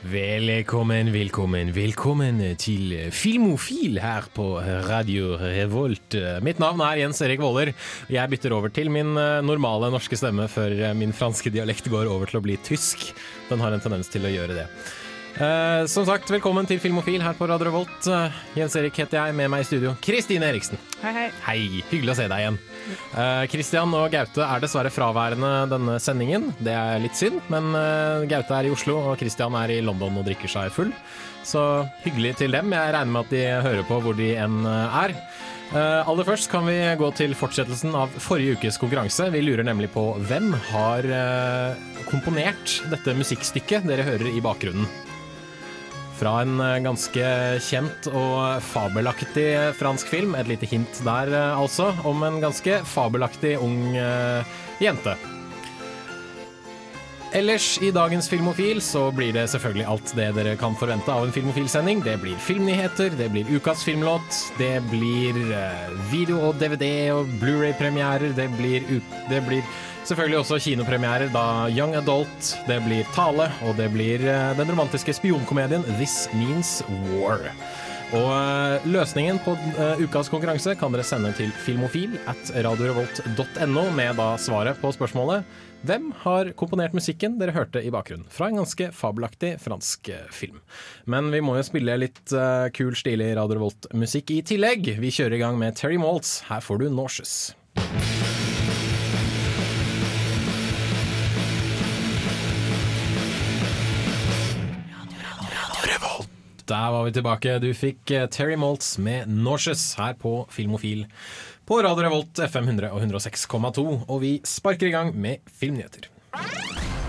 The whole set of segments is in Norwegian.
Velkommen, velkommen, velkommen til Filmofil her på Radio Revolt. Mitt navn er Jens Erik Våler. Jeg bytter over til min eh, normale norske stemme før eh, min franske dialekt går over til å bli tysk. Den har en tendens til å gjøre det. Eh, som sagt, velkommen til Filmofil her på Radio Revolt. Eh, Jens Erik heter jeg, med meg i studio Kristine Eriksen. Hei, hei. Hei, hyggelig å se deg igjen. Kristian og Gaute er dessverre fraværende denne sendingen. Det er litt synd, men eh, Gaute er i Oslo og Kristian er i London og drikker seg full. Så hyggelig til dem. Jeg regner med at de hører på hvor de enn eh, er. Eh, aller først kan vi gå til fortsettelsen av forrige ukes konkurranse. Vi lurer nemlig på hvem har eh, komponert dette musikkstykket dere hører i bakgrunnen. Fra en eh, ganske kjent og fabelaktig fransk film. Et lite hint der, eh, altså, om en ganske fabelaktig ung eh, jente. Ellers i dagens Filmofil så blir det selvfølgelig alt det dere kan forvente av en Filmofil-sending. Det blir filmnyheter, det blir ukas filmlåt, det blir video og DVD og Blu-ray-premierer, det blir, det blir selvfølgelig også kinopremierer da Young Adult, det blir tale, og det blir eh, den romantiske spionkomedien This Means War. Og eh, løsningen på eh, ukas konkurranse kan dere sende til filmofil at radiorevolt.no med da svaret på spørsmålet Hvem har komponert musikken dere hørte i bakgrunnen? Fra en ganske fabelaktig fransk film. Men vi må jo spille litt kul, stilig Radio Revolt-musikk i tillegg. Vi kjører i gang med Terry Maltz. Her får du Nauseous. Der var vi tilbake. Du fikk eh, Terry Maltz med Norses her på Filmofil på Radio Revolt FM 100 og 106,2. Og vi sparker i gang med filmnyheter.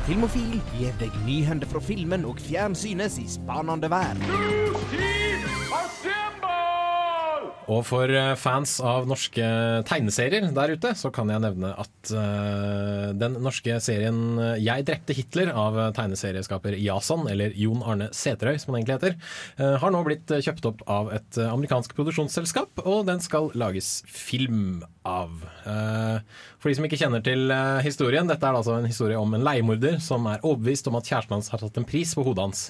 Filmofil gir deg nyhender fra filmen og fjernsynets i spanende vær. Og for eh, fans av norske tegneserier der ute, så kan jeg nevne at uh, den norske serien eh, 'Jeg drepte Hitler' av tegneserieskaper Jason, eller Jon Arne Seterøy som han egentlig heter, uh, har nå blitt kjøpt opp av et amerikansk produksjonsselskap, og den skal lages film av. Eh, For de som ikke kjenner til eh, historien, dette er altså en historie om en leiemorder som er overbevist om at kjæresten hans har tatt en pris på hodet hans.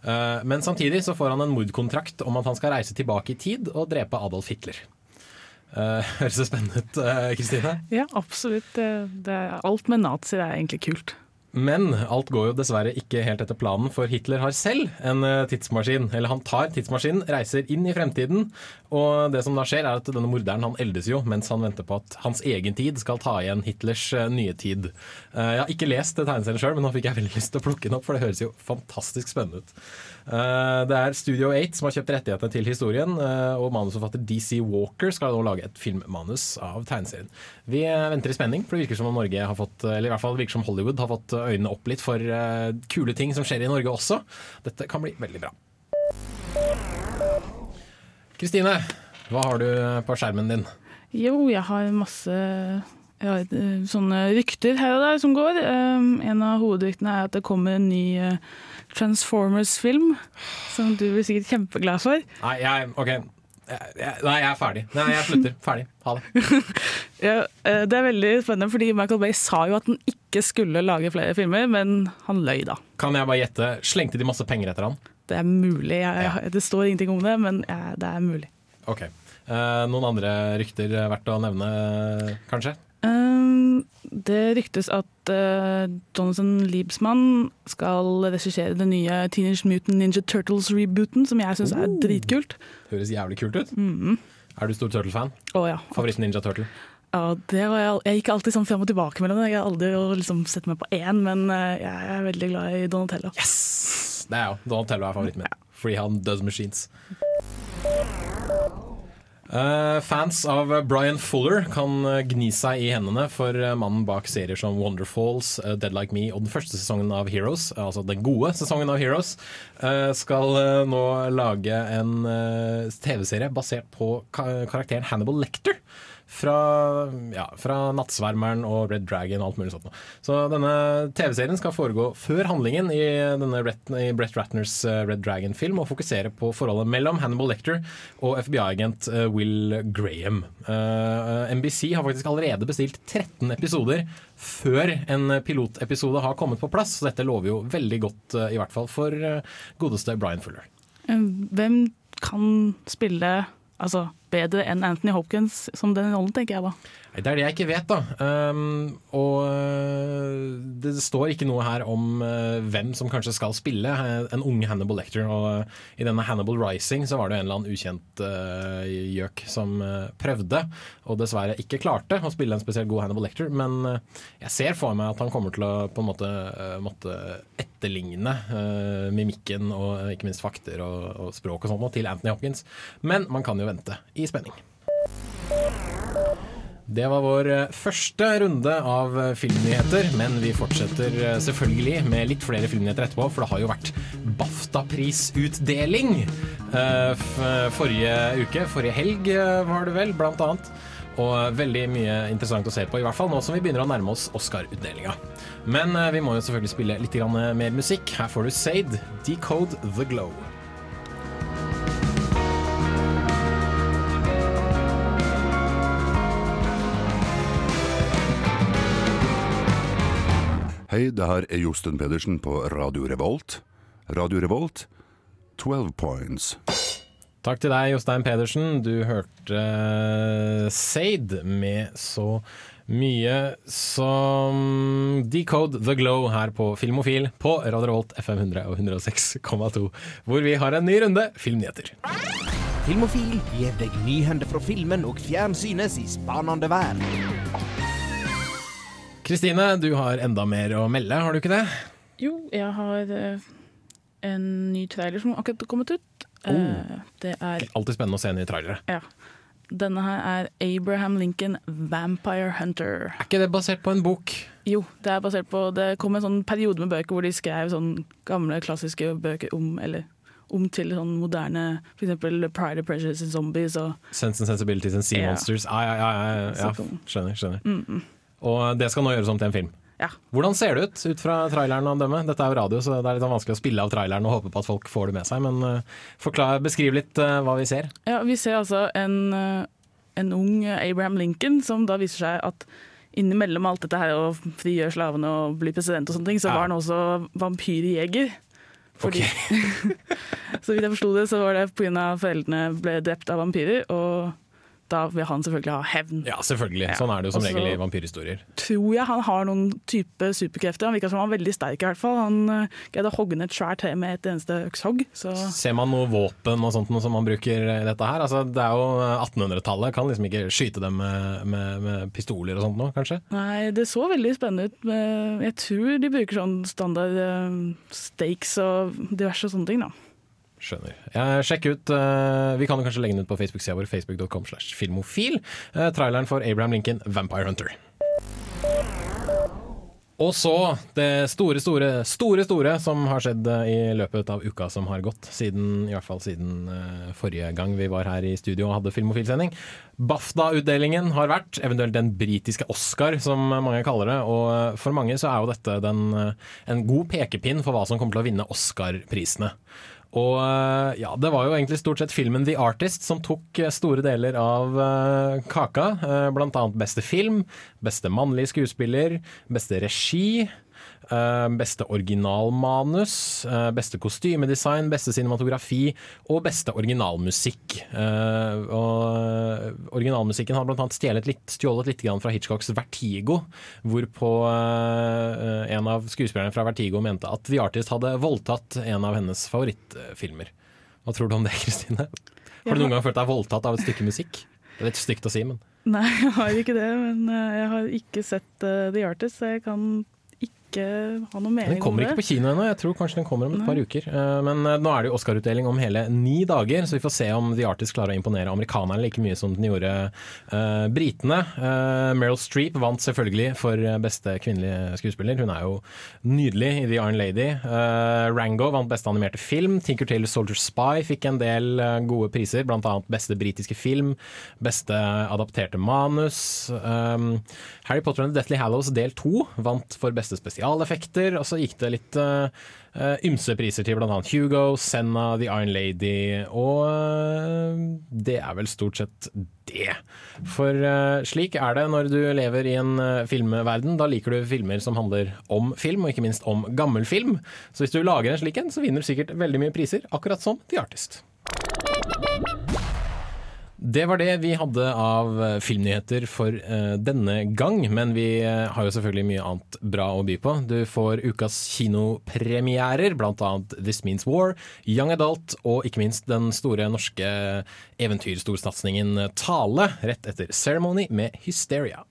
Eh, Men samtidig så får han en mordkontrakt om at han skal reise tilbake i tid og drepe Adolf Hitler. Eh, Høres det spennende ut, Kristine? Ja, absolutt. Det, det, alt med nazier er egentlig kult. Men alt går jo dessverre ikke helt etter planen, for Hitler har selv en eh, tidsmaskin. Eller han tar tidsmaskinen, reiser inn i fremtiden, og det som da skjer er at denne morderen han eldes jo mens han venter på at hans egen tid skal ta igjen Hitlers eh, nye tid. Eh, Jeg har ikke lest tegneserien sjøl, men nå fikk jeg veldig lyst til å plukke den opp, for det høres jo fantastisk spennende ut. Eh, Det er Studio 8 som har kjøpt rettighetene til historien, eh, og manusforfatter DC Walker skal nå lage et filmmanus av tegneserien. Vi eh, venter i spenning, for det virker som om Norge har fått, eller i hvert fall virker som Hollywood har fått øynene opp litt for kule ting som skjer i Norge også. Dette kan bli veldig bra. Kristine, hva har du på skjermen din? Jo, jeg har masse jeg sånne rykter her og der som går. En av hovedryktene er at det kommer en ny Transformers-film, som du blir sikkert kjempeglad for. Nei, jeg, okay. Nei, jeg er ferdig. Nei, jeg slutter. Ferdig. Ha det. Ja, eh, det er veldig spennende, fordi Michael Bay sa jo at han ikke skulle lage flere filmer, men han løy da. Kan jeg bare gjette? Slengte de masse penger etter han? Det er mulig. Jeg, Ja. Det står ingenting om det, men ja, det er mulig. Ok. Eh, noen andre rykter verdt å nevne, kanskje? Det ryktes at uh, Jonathan Liebsmann skal regissere den nye Teenage Mutant Ninja Turtles-rebooten, som jeg syns er dritkult. Høres jævlig kult ut. Er du stor Turtle-fan? Oh, ja. Favoritt Ninja Turtle? ja det var jeg, gikk alltid sånn frem og tilbake mellom det. Jeg har aldri liksom sett meg på én, men uh, jeg er veldig glad i Donatello. Yes! Det er jeg òg. Donatello er favoritten min. Fordi han does machines. Eh, fans av Brian Fuller kan eh, gni seg i hendene for eh, mannen bak serier som Wonderfalls, Dead Like Me og den første sesongen av Heroes, altså den gode sesongen av Heroes, skal nå lage en TV-serie basert på ka karakteren Hannibal Lecter fra, ja, fra Nattsvermeren og Red Dragon og alt mulig sånt. Så denne TV-serien skal foregå før handlingen i, denne Brett, i Brett Ratners eh, Red Dragon-film, og fokusere på forholdet mellom Hannibal Lecter og FBI-agent eh, Will Graham. Eh, NBC har faktisk allerede bestilt 13 episoder før en pilotepisode har kommet på plass, så dette lover jo veldig godt, i hvert fall for godeste Brian Fuller. Hvem kan spille altså, bedre enn Anthony Hopkins som den rollen, tenker jeg da. Det er det jeg ikke vet, da. Um, og øh, det står ikke noe her om uh, hvem som kanskje skal spille øh, en unge Hannibal Lecter. Og uh, i denne Hannibal Rising så var det en eller annen ukjent uh, gjøk som prøvde, og dessverre ikke klarte å spille en spesielt god Hannibal Lecter. Men jeg ser for meg at han kommer til å på en måte måtte etterligne mimikken og ikke minst fakter og, og språk og sånt til Anthony Hopkins. Men man kan jo vente i spenning. Det var vår eh, første runde av eh, filmnyheter, men vi fortsetter eh, selvfølgelig med litt flere filmnyheter etterpå, for det har jo vært BAFTA-prisutdeling forrige uke. Forrige helg var det vel, blant annet. Og veldig mye interessant å se på, i hvert fall nå som vi begynner å nærme oss Oscar-utdelinga. Men vi må jo selvfølgelig spille litt mer musikk. Her får du Sade, Decode The Glow. Hei, det her er Josten Pedersen på Radio Revolt. Radio Revolt, 12 points. Takk til deg, Jostein Pedersen. Du hørte uh, Sade med så mye som Decode The Glow her på Filmofil på Radio Revolt FM 100 og 106,2, hvor vi har en ny runde filmnyheter. Filmofil gir deg nyhender fra filmen og fjernsynets i spanende verden. Kristine, du har enda mer å melde, har du ikke det? Jo, jeg har eh, en ny trailer som akkurat har kommet ut. Oh. det er Alltid spennende å se nye trailere. Ja. Denne her er Abraham Lincoln Vampire Hunter. Er ikke det basert på en bok? Jo, det er basert på Det kom en sånn periode med bøker hvor de skrev sånn gamle, klassiske bøker om Eller om til sånn moderne eksempel Pride and Prejudice and Zombies og Sense and Sensibilities and Sea Ja. Monsters. Ah, ja, ja, ja, ja, skjønner. skjønner. Og det skal nå gjøres om til en film. Ja. Hvordan ser det ut ut fra traileren å dømme? Dette er jo radio, så det er litt vanskelig å spille av traileren og håpe på at folk får det med seg. Men eh, forklar, beskriv litt eh, hva vi ser. Ja, vi ser altså en, eh, en ung Abraham Lincoln som da viser seg at innimellom alt dette her å frigjøre slavene og bli president og sånne ting, så Ja. var han også vampyrjeger. Fordi, så vidt jeg forsto det, så var det pga. foreldrene ble drept av vampyrer, og da vil han selvfølgelig ha hevn. Ja, selvfølgelig. Sånn er det jo som regel i vampyrhistorier. Tror jeg han har noen type superkrefter. Han virker som han var veldig sterk i hvert fall. Han uh, greide å hogge ned et svært tre med et eneste økshogg. Så Ser man noe våpen og sånt noe som man bruker i dette her? Altså, det er jo 1800-tallet, kan liksom ikke skyte dem med, med, med pistoler og sånt nå, kanskje? Nei, det så veldig spennende ut. Jeg tror de bruker sånn standard eh, stakes og diverse sånne ting, da. Skjønner. Sjekk ut, eh, Vi kan jo kanskje legge den ut på Facebook-sida vår, facebook.com slash filmofil. eh, traileren for Abraham Lincoln, Vampire Hunter. Og så det store, store, store store som har skjedd eh, i løpet av uka som har gått. Siden, I hvert fall siden forrige gang vi var her i studio og hadde filmofilsending. BAFTA-utdelingen har vært, eventuelt den britiske Oscar som mange kaller det. Og for mange så er jo dette den, en god pekepinn for hva som kommer til å vinne Oscar-prisene. Og eh, ja, det var jo egentlig stort sett filmen The Artist som tok eh, store deler av eh, kaka. Blant annet beste film, beste mannlige skuespiller, beste regi. Eh, Beste originalmanus, eh, beste kostymedesign, beste cinematografi og beste originalmusikk. Eh, Og originalmusikken har blant annet stjålet litt, stjålet litt grann fra Hitchcocks Vertigo, hvorpå en av skuespillerne fra Vertigo mente at The Artist hadde voldtatt en av hennes favorittfilmer. Hva tror du om det, Kristine? Har du noen gang følt deg voldtatt av et stykke musikk? Det er litt stygt å si, men Nei, jeg har ikke det, men jeg har ikke sett uh, The Artist, så jeg kan ikke ha noe mening om det. Den kommer ikke på kino ennå, jeg tror kanskje den kommer om et par uker. Eh, Men eh, nå er det jo Oscar-utdeling om hele ni dager, så vi får se om The Artist klarer å imponere amerikanerne like mye som den gjorde eh, britene. Meryl Streep vant selvfølgelig for beste kvinnelige skuespiller. Hun er jo nydelig i The Iron Lady. Rango vant beste animerte film. Tinker Tailor Soldier Spy fikk en del gode priser, bl.a. beste britiske film, beste adapterte manus. Um, Harry Potter and the Deathly Hallows del 2 vant for beste spesialeffekter, og så gikk det litt uh, ymse priser til bl.a. Hugo, Senna, The Iron Lady, og uh, det er vel stort sett det. For uh, slik er det når du lever i en filmverden. Da liker du filmer som handler om film, og ikke minst om gammelfilm. Så hvis du lager en slik en, så vinner du sikkert veldig mye priser, akkurat som The Artist. Det var det vi hadde av eh, filmnyheter for uh, denne gang, men vi uh, har jo selvfølgelig mye annet bra å by på. Du får ukas kinopremierer, bl.a. This Means War, Young Adult og ikke minst den store norske eventyrstorsatsingen Tale, rett etter Ceremony med Hysteria.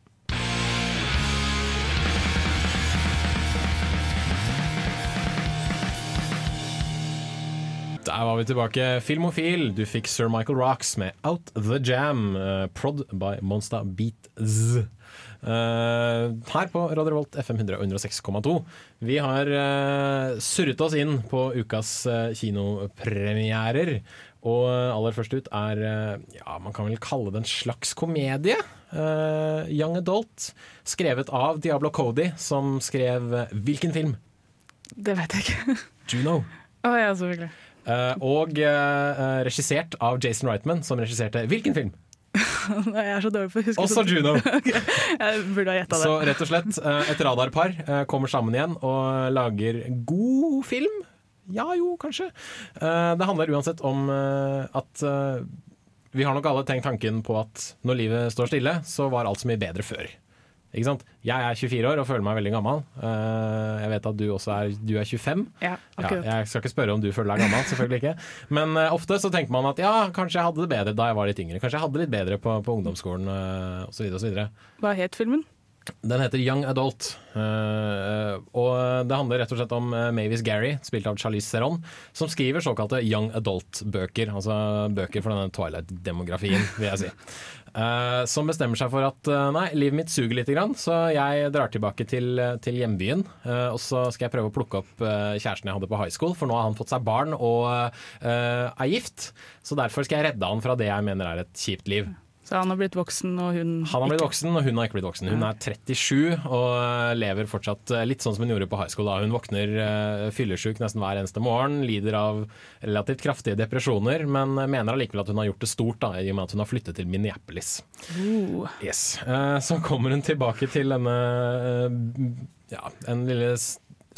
Der var vi tilbake. Filmofil, du fikk Sir Michael Rocks med Out The Jam, Uh, prod by Monsta Beats. Uh, her på Radio Revolt FM 106,2. Vi har uh, surret oss inn på ukas kinopremierer. Og aller først ut er Ja, man kan vel kalle det en slags komedie. Young Adult. Skrevet av Diablo Cody, som skrev hvilken film? Det vet jeg ikke. Juno. Å ja, selvfølgelig. Eh, og uh, regissert av Jason Reitman, som regisserte hvilken film? Jeg er så dårlig på å huske Også Juno! Juno. Jeg burde ha gjetta det. Så rett og slett, eh, et radarpar eh, kommer sammen igjen og lager god film. Ja jo, kanskje. Eh, det handler uansett om eh, at eh, vi har nok alle tenkt tanken på at når livet står stille, så var alt så mye bedre før. Ikke sant? Jeg er 24 år og føler meg veldig gammel. Eh, jeg vet at du også er, du er 25. Ja, Ja, jeg skal ikke spørre om du føler deg gammel, selvfølgelig ikke. Men eh, ofte så tenker man at ja, kanskje jeg hadde det bedre da jeg var litt yngre. Kanskje jeg hadde det litt bedre på, på ungdomsskolen uh, osv. osv. Hva het filmen? Den heter Young Adult. eh, og det handler rett og slett om eh, Mavis Gary, spilt av Charlize Theron, som skriver såkalte Young Adult-bøker. Altså bøker for denne Twilight-demografien, vil jeg si. Eh, som bestemmer seg for at uh, nei, livet mitt suger litt, grann, så jeg drar tilbake til, til hjembyen. Uh, og så skal jeg prøve å plukke opp eh, kjæresten jeg hadde på high school, for nå har han fått seg barn og eh, er gift. Så derfor skal jeg redde han fra det jeg mener er et kjipt liv. Så han har blitt voksen, og hun Han har blitt ikke. voksen, og hun har ikke blitt voksen. Hun er 37 og lever fortsatt eh, litt sånn som hun gjorde på high school. da. Hun våkner uh, fyllesyk nesten hver eneste morgen, lider av relativt kraftige depresjoner, men mener allikevel at hun har gjort det stort da, i og med at hun har flyttet til Minneapolis. Uh. Yes. Eh, så kommer hun tilbake til denne ja, en lille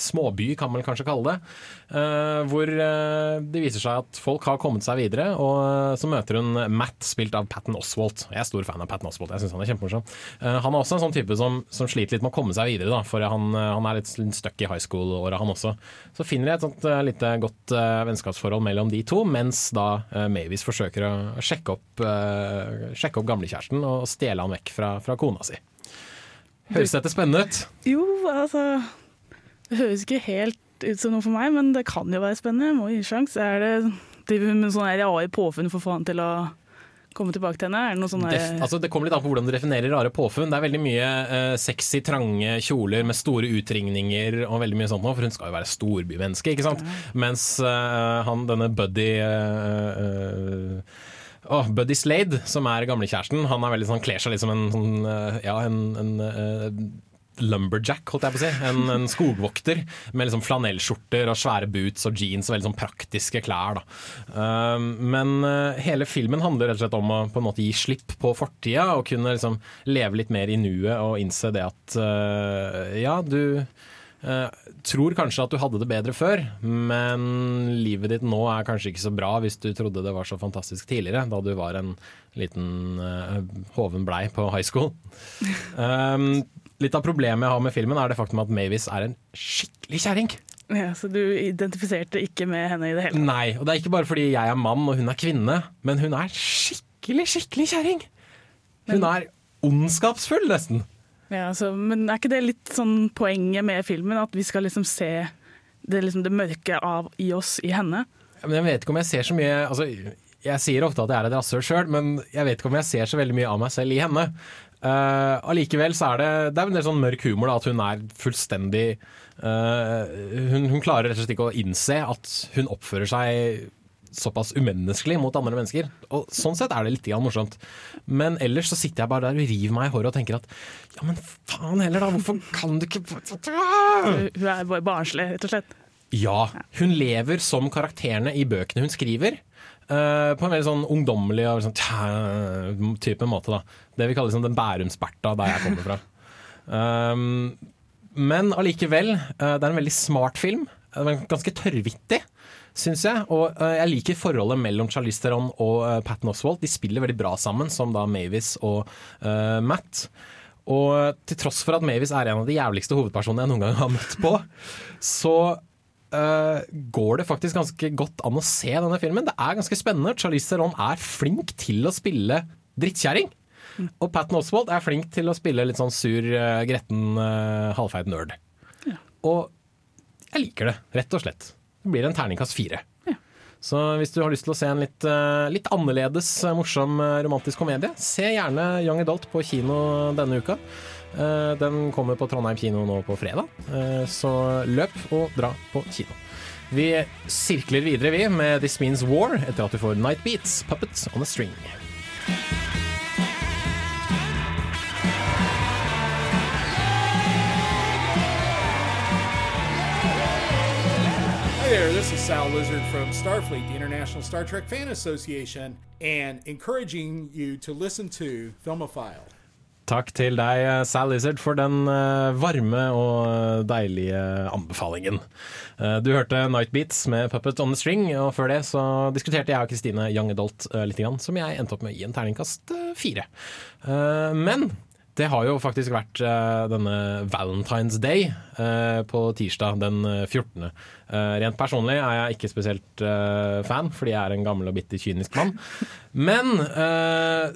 småby, kan man kanskje kalle det. eh, hvor eh, det viser seg at folk har kommet seg videre. Og eh, så møter hun Matt, spilt av Patten Oswalt. Jeg er stor fan av Patten Oswalt. Jeg synes han er kjempemorsom. Han er også en sånn type som, som sliter litt med å komme seg videre, da, for han, han er litt stuck i high school-åra, han også. Så finner jeg et sånt lite godt vennskapsforhold mellom de to, mens da Mavis forsøker å sjekke opp, sjekke opp gamlekjæresten og stjele han vekk fra, fra kona si. Høres dette spennende ut? Jo, altså Det høres ikke helt ut som noe for meg, men det kan jo være spennende. Jeg må gi en sjanse. Er det Driver hun med sånn AI påfunn for å få han til å komme tilbake til henne? Er det noe sånn Def, altså det kommer litt an på hvordan du definerer rare påfunn. Det er veldig mye uh, sexy, trange kjoler med store utringninger og veldig mye sånt nå, for hun skal jo være storbymenneske, ikke sant? Mens uh, han, denne Buddy uh, Åh, Buddy Slade, som er gamlekjæresten, han er veldig sånn, kler seg litt som en sånn, ja, en, en lumberjack, holdt jeg på å si. En, en skogvokter med liksom flanellskjorter og svære boots og jeans og veldig sånn praktiske klær. Da. Um, men eh, hele filmen handler rett og slett om å på en måte gi slipp på fortida og kunne liksom leve litt mer i nuet og innse det at eh, ja, du eh, tror kanskje at du hadde det bedre før, men livet ditt nå er kanskje ikke så bra hvis du trodde det var så fantastisk tidligere, da du var en liten eh, hoven blei på high school. Um, litt av problemet jeg har med filmen, er det faktum at Mavis er en skikkelig kjerring. ja, Så du identifiserte ikke med henne i det hele tatt? Nei, og det er ikke bare fordi jeg er mann og hun er kvinne, men hun er skikkelig, skikkelig kjerring. Hun er ondskapsfull, nesten. Ja, altså, men er ikke det litt sånn poenget med filmen? At vi skal liksom se det, liksom det mørke av i oss i henne? Ja, Men jeg vet ikke om jeg ser så mye altså, Jeg sier ofte at jeg er et rasshøl sjøl, men jeg vet ikke om jeg ser så veldig mye av meg selv i henne. Uh, allikevel så er det Det er en del sånn mørk humor, da, at hun er fullstendig uh, hun, hun klarer rett og slett ikke å innse at hun oppfører seg såpass umenneskelig mot andre mennesker. Og Sånn sett er det litt morsomt. Men ellers så sitter jeg bare der og river meg i håret og tenker at ja, men faen heller, da. Hvorfor kan du ikke Hun er barnslig, rett og slett. Ja. Hun lever som karakterene i bøkene hun skriver. Eh, på en veldig sånn ungdommelig og sånn tja, type måte. da Det vi kaller liksom den Bærumsberta, der jeg kommer fra. Um, men allikevel, uh, det er en veldig smart film. Ganske tørrvittig, syns jeg. Og uh, jeg liker forholdet mellom Charlize Theron og Patton Oswalt. De spiller veldig bra sammen, som da Mavis og Matt. Og til tross for at Mavis er en av de jævligste hovedpersonene jeg noen gang har møtt på, så eh, går det faktisk ganske godt an å se denne filmen. Det er ganske spennende. Charlize Theron er flink til å spille drittkjerring. Og Patton Oswald er flink til å spille litt sånn sur, uh, gretten, uh, halvfeit nerd. Og jeg liker det, rett og slett. Det blir en terningkast fire. Så hvis du har lyst til å se en litt, litt annerledes morsom romantisk komedie, se gjerne Young Adult på kino denne uka. Eh, Den kommer på Trondheim kino nå på fredag, eh, så løp og dra på kino. Vi sirkler videre vi med This Means War etter at du får Night Beats, Puppets on a String. Hi there, this is Sal Lizard from Starfleet, the International Star Trek Fan Association, and encouraging you to listen to Filmophile. Takk til deg, Sal Lizard, for den eh, varme og deilige anbefalingen. Eh, du hørte Night Beats med Puppet on the String, og før det så diskuterte jeg og Kristine Young Adult eh, litt, som jeg endte opp med gi en terningkast eh, fire. Eh, Men det har jo faktisk vært eh, denne Valentine's Day eh, på tirsdag den eh, 14. Eh, rent personlig er jeg ikke spesielt eh, fan, fordi jeg er en gammel og bitter kynisk mann. Men eh,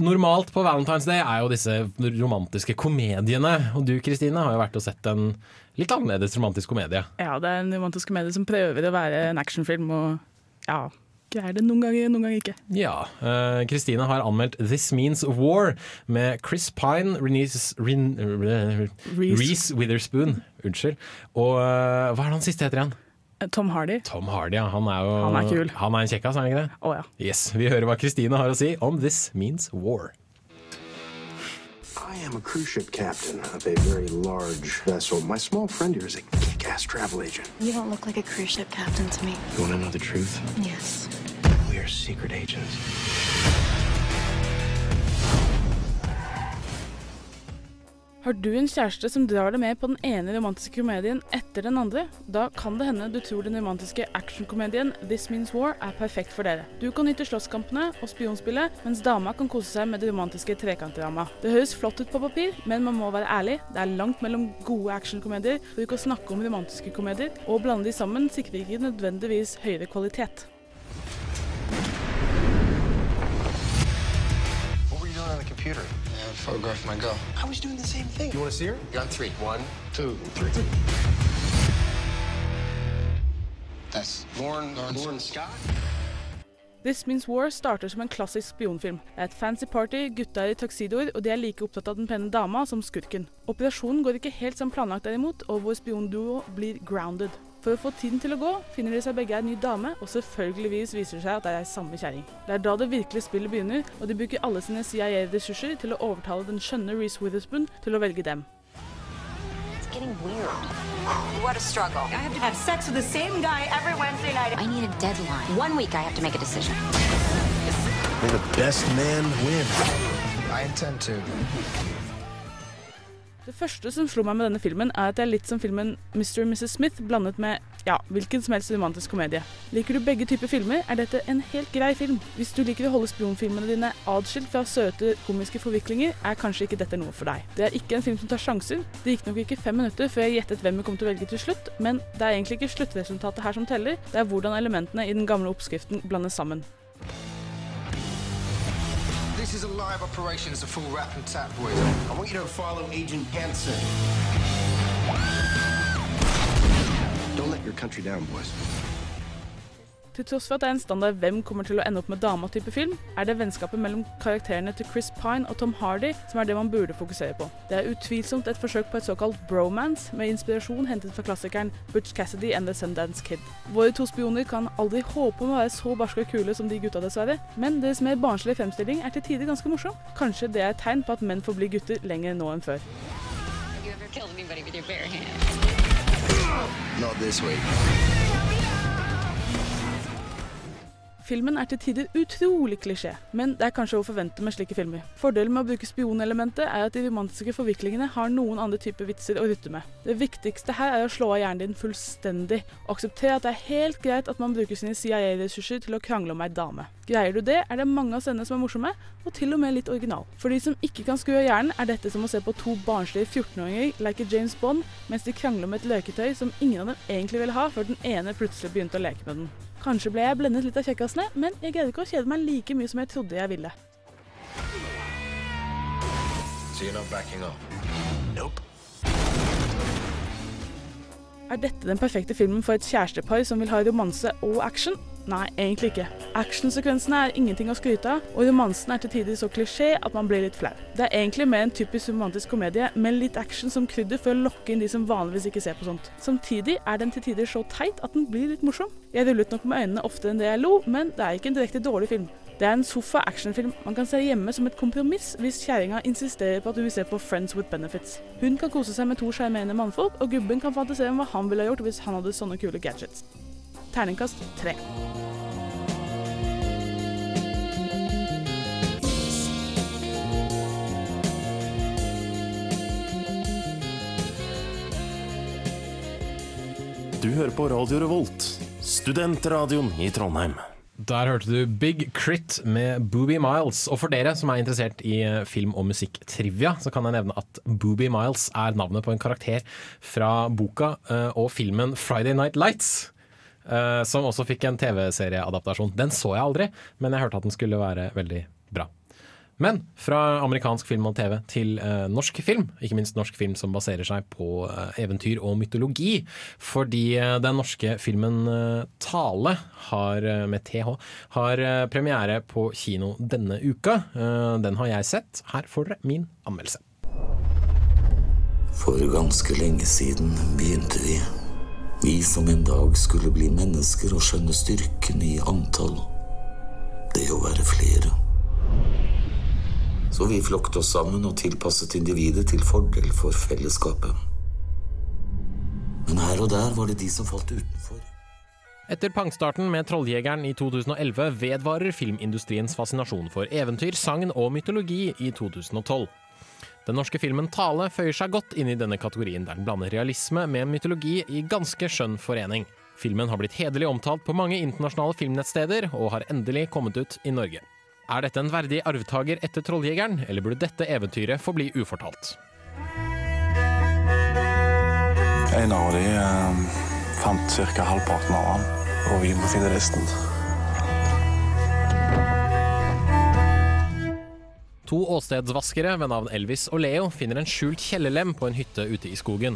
normalt på Valentine's Day er jo disse romantiske komediene. Og du Kristine har jo vært og sett en litt annerledes romantisk komedie. Ja, det er en romantisk komedie som prøver å være en actionfilm, og ja, greier det noen ganger, noen ganger ikke. Ja. Kristine Kristine har anmeldt This Means War med Chris Pine, eh. Reese Witherspoon, unnskyld. Og uh, hva er det han siste heter igjen? Tom Hardy. Tom Hardy, ja. Han er jo Han er kul. Han er en kjekkas, er han ikke det? Å ja. Yes, Vi hører hva Kristine har å si om This Means War. I am a cruise ship captain of a very large vessel. My small friend here is a kick-ass travel agent. You don't look like a cruise ship captain to me. You want to know the truth? Yes. We are secret agents. Har du en kjæreste som drar deg med på den ene romantiske komedien etter den andre? Da kan det hende du tror den romantiske actionkomedien This Means War er perfekt for dere. Du kan nyte slåsskampene og spionspillet, mens dama kan kose seg med det romantiske trekantdramaet. Det høres flott ut på papir, men man må være ærlig. Det er langt mellom gode actionkomedier, for ikke å snakke om romantiske komedier. Å blande de sammen sikrer ikke nødvendigvis høyere kvalitet. What were you doing on the computer? I photographed my girl. I was doing the same thing. You want to see her? On three. One, two, three. That's Lauren, Lauren Scott. This Means War starter som en klassisk spionfilm. Det er et fancy party, gutta er i tuxedoer, og de er like opptatt av den pene dama som skurken. Operasjonen går ikke helt som planlagt derimot, og vår spionduo blir grounded. For å få tiden til å gå, finner de seg begge en ny dame, og selvfølgeligvis viser det seg at det er samme kjerring. Det er da det virkelige spillet begynner, og de bruker alle sine CIA-ressurser til å overtale den skjønne Reece Witherspoon til å velge dem. It's getting weird. What a struggle. I have to have sex with the same guy every Wednesday night. I need a deadline. One week I have to make a decision. May the best man win. I intend to. Det første som slo meg med denne filmen, er at det er litt som filmen Mr. og Mrs. Smith blandet med ja, hvilken som helst romantisk komedie. Liker du begge typer filmer, er dette en helt grei film. Hvis du liker å holde spionfilmene dine atskilt fra søte komiske forviklinger, er kanskje ikke dette noe for deg. Det er ikke en film som tar sjanser. Det gikk nok ikke fem minutter før jeg gjettet hvem vi kom til å velge til slutt, men det er egentlig ikke sluttresultatet her som teller, det er hvordan elementene i den gamle oppskriften blandes sammen. Is a live operation. It's a full rap and tap, boys. I want you to follow Agent Hansen. Don't let your country down, boys. Til tross for at det er en standard hvem kommer til å ende opp med dama-type film, er det vennskapet mellom karakterene til Chris Pine og Tom Hardy som er det man burde fokusere på. Det er utvilsomt et forsøk på et såkalt bromance, med inspirasjon hentet fra klassikeren Butch Cassidy and The Sundance Kid. Våre to spioner kan aldri håpe om å være så barske og kule som de gutta, dessverre, men deres mer barnslige fremstilling er til tider ganske morsom. Kanskje det er et tegn på at menn får bli gutter lenger nå enn før. You ever killed anybody with your bare hands? Not this way. Filmen er til tider utrolig klisjé, men det er kanskje å forvente med slike filmer. Fordelen med å bruke spionelementet er at de romantiske forviklingene har noen andre typer vitser å rutte med. Det viktigste her er å slå av hjernen din fullstendig, og akseptere at det er helt greit at man bruker sine CIA-ressurser til å krangle om ei dame. Greier du det, er det mange av scenene som er morsomme, og til og med litt original. For de som ikke kan skru av hjernen, er dette som å se på to barnslige 14-åringer like James Bond mens de krangler om et leketøy som ingen av dem egentlig ville ha, før den ene plutselig begynte å leke med den. Kanskje ble jeg blendet litt av kjekkasene, men jeg greide ikke å kjede meg like mye som jeg trodde jeg ville. So you're not backing up? Nope. Er dette den perfekte filmen for et kjærestepar som vil ha romanse og action? Nei, egentlig ikke. Actionsekvensene er ingenting å skryte av, og romansen er til tider så klisjé at man blir litt flau. Det er egentlig mer en typisk romantisk komedie med litt action som krydder for å lokke inn de som vanligvis ikke ser på sånt. Samtidig er den til tider så teit at den blir litt morsom. Jeg rullet nok med øynene oftere enn det jeg lo, men det er ikke en direkte dårlig film. Det er en sofa-actionfilm man kan se hjemme som et kompromiss hvis kjerringa insisterer på at hun vil se på Friends with Benefits. Hun kan kose seg med to sjarmerende mannfolk, og gubben kan fantasere om hva han ville ha gjort hvis han hadde sånne kule gadgets. Terningkast tre. Du hører på Radio Revolt, studentradioen i Trondheim. Der hørte du Big Crit med Booby Miles. Og for dere som er interessert i eh, film- og musikktrivia, så kan jeg nevne at Booby Miles er navnet på en karakter fra boka eh, og filmen Friday Night Lights. Eh, Som også fikk en TV-serieadaptasjon. Den så jeg aldri, men jeg hørte at den skulle være veldig bra. Men fra amerikansk film og TV til eh, norsk film, ikke minst norsk film som baserer seg på eh, eventyr og mytologi. Fordi eh, den norske filmen Tale har, med TH har premiere på kino denne uka. Den har jeg sett. Her får dere min anmeldelse. For ganske lenge siden begynte vi. Vi som en dag skulle bli mennesker og skjønne styrken i antall. Det å være flere. Så vi flokket oss sammen og tilpasset individet til fordel for fellesskapet. Men her og der var det de som falt utenfor. Etter pangstarten med Trolljegeren i 2011 vedvarer filmindustriens fascinasjon for eventyr, sagn og mytologi i 2012. Den norske filmen Tale føyer seg godt inn i denne kategorien, der den blander realisme med mytologi i ganske skjønn forening. Filmen har blitt hederlig omtalt på mange internasjonale filmnettsteder, og har endelig kommet ut i Norge. Er dette en verdig arvtaker etter Trolljegeren, eller burde dette eventyret forbli ufortalt? En av de eh, fant ca. halvparten av han, og vi må finne resten. To åstedsvaskere ved navn Elvis og Leo finner en skjult kjellerlem på en hytte ute i skogen.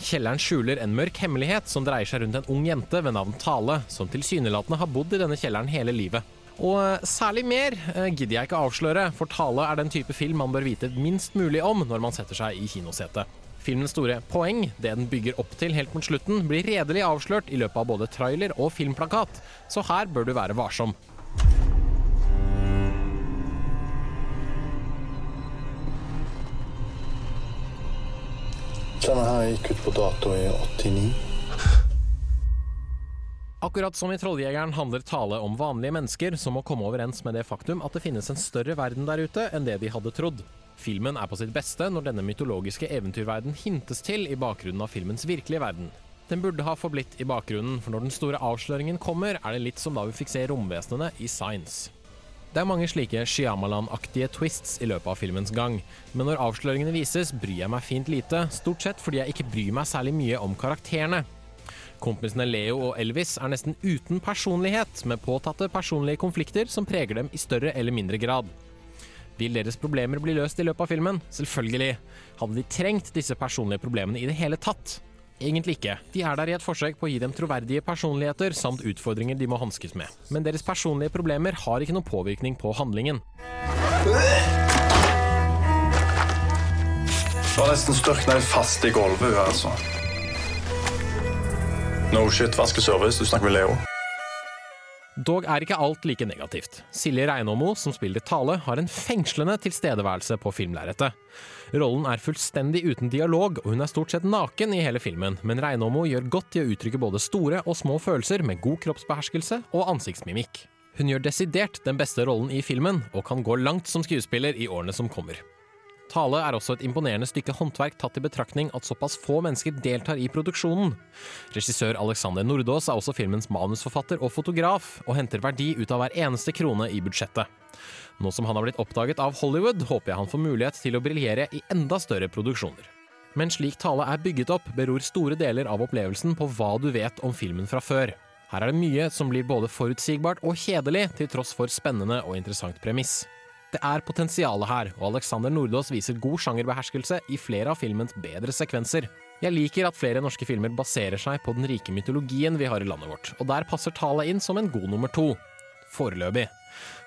Kjelleren skjuler en mørk hemmelighet som dreier seg rundt en ung jente ved navn Tale, som tilsynelatende har bodd i denne kjelleren hele livet. Og eh, særlig mer eh, gidder jeg ikke avsløre, for Tale er den type film man bør vite minst mulig om når man setter seg i kinosetet. Filmens store poeng, det den bygger opp til helt mot slutten, blir redelig avslørt i løpet av både trailer og filmplakat, så her bør du være varsom. Denne her gikk ut på dato i 89. Akkurat som i Trolljegeren handler Tale om vanlige mennesker som må komme overens med det faktum at det finnes en større verden der ute enn det de hadde trodd. Filmen er på sitt beste når denne mytologiske eventyrverden hintes til i bakgrunnen av filmens virkelige verden. Den burde ha forblitt i bakgrunnen, for når den store avsløringen kommer, er det litt som da vi fikk se romvesenene i Science. Det er mange slike Shyamalan-aktige twists i løpet av filmens gang, men når avsløringene vises, bryr jeg meg fint lite, stort sett fordi jeg ikke bryr meg særlig mye om karakterene. Kompisene Leo og Elvis er nesten uten personlighet, med påtatte personlige konflikter som preger dem i større eller mindre grad. Vil deres problemer bli løst i løpet av filmen? Selvfølgelig. Hadde de trengt disse personlige problemene i det hele tatt? Egentlig ikke. De er der i et forsøk på å gi dem troverdige personligheter samt utfordringer de må hanskes med. Men deres personlige problemer har ikke noen påvirkning på handlingen. Har nesten størkna fast i gulvet, hun, altså. No shit, vaskeservice. Du snakker med Leo. Dog er ikke alt like negativt. Silje Reinåmo, som spiller Tale, har en fengslende tilstedeværelse på filmlerretet. Rollen er fullstendig uten dialog, og hun er stort sett naken i hele filmen, men Reinåmo gjør godt i å uttrykke både store og små følelser med god kroppsbeherskelse og ansiktsmimikk. Hun gjør desidert den beste rollen i filmen, og kan gå langt som skuespiller i årene som kommer. Tale er også et imponerende stykke håndverk tatt i betraktning at såpass få mennesker deltar i produksjonen. Regissør Alexander Nordås er også filmens manusforfatter og fotograf, og henter verdi ut av hver eneste krone i budsjettet. Nå som han har blitt oppdaget av Hollywood, håper jeg han får mulighet til å briljere i enda større produksjoner. Men slik Tale er bygget opp, beror store deler av opplevelsen på hva du vet om filmen fra før. Her er det mye som blir både forutsigbart og kjedelig, til tross for spennende og interessant premiss. Det er potensialet her, og Alexander Nordås viser god sjangerbeherskelse i flere av filmens bedre sekvenser. Jeg liker at flere norske filmer baserer seg på den rike mytologien vi har i landet vårt, og der passer Tale inn som en god nummer to. Foreløpig.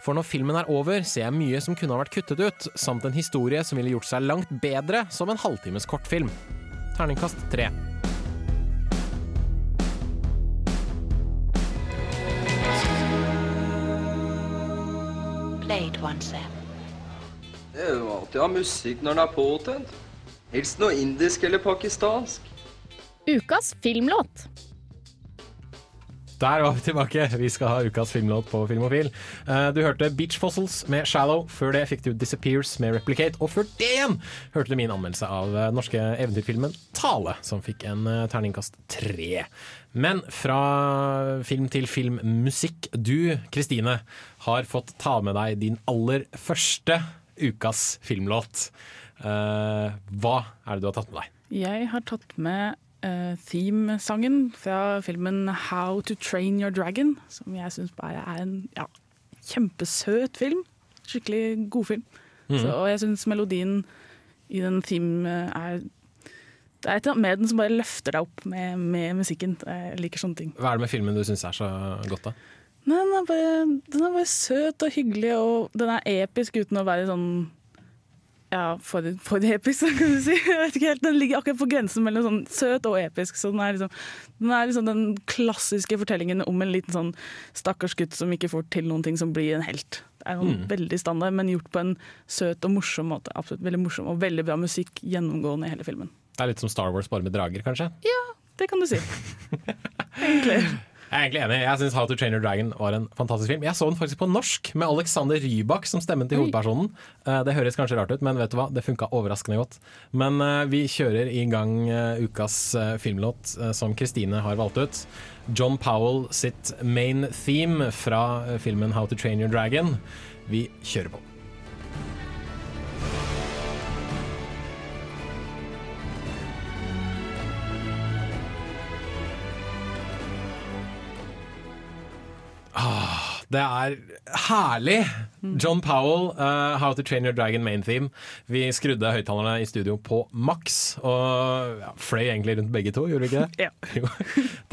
For når filmen er over, ser jeg mye som kunne ha vært kuttet ut, samt en historie som ville gjort seg langt bedre som en halvtimes kortfilm. Terningkast tre. Play it once, Sam. Det er jo alltid å ha musikk når den er påtent. Helst noe indisk eller pakistansk. Ukas filmlåt. Der var vi tilbake. Vi skal ha ukas filmlåt på Filmofil. Eh, Du hørte Beach Fossils med 'Shallow'. Før det fikk du 'Disappears' med 'Replicate'. Og før det igjen hørte du min anmeldelse av eh, norske eventyrfilmen 'Tale', som fikk en eh, terningkast tre. Men fra film til filmmusikk. Du, Kristine, har fått ta med deg din aller første ukas filmlåt. Uh, hva er det du har tatt med deg? Jeg har tatt med uh, theme-sangen fra filmen How to Train Your Dragon, som jeg syns bare er en ja, kjempesøt film. Skikkelig godfilm. Mhm. Så, og jeg syns melodien i den theme er Det er et eller annet med den som bare løfter deg opp med, med musikken. Jeg liker sånne ting. Hva er det med filmen du syns er så godt, da? Nei, den, er bare, den er bare søt og hyggelig, og den er episk uten å være sånn ja, for, for episk, kan du si. Jeg vet ikke helt, Den ligger akkurat på grensen mellom sånn søt og episk. Så den er, liksom, den er liksom den klassiske fortellingen om en liten sånn stakkars gutt som ikke får til noen ting, som blir en helt. Det er jo Mm. veldig standard, men gjort på en søt og morsom måte. Absolutt veldig morsom Og veldig bra musikk gjennomgående i hele filmen. Det er litt som Star Wars, bare med drager, kanskje? Ja, det kan du si. Egentlig. Jeg er egentlig enig. Jeg syns How to Train Your Dragon var en fantastisk film. Jeg så den faktisk på norsk, med Alexander Rybak som stemmen til hovedpersonen. Eh, Det høres kanskje rart ut, men vet du hva? det funka overraskende godt. Men eh, vi kjører i gang eh, ukas filmlåt som Kristine har valgt ut. John Powell sitt main theme fra filmen How to Train Your Dragon. Vi kjører på. Ah, det er herlig! John Powell, uh, How to Train Your Dragon main theme. Vi skrudde høyttalerne i studio på maks, og ja, fløy egentlig rundt begge to, gjorde vi ikke det? Ja.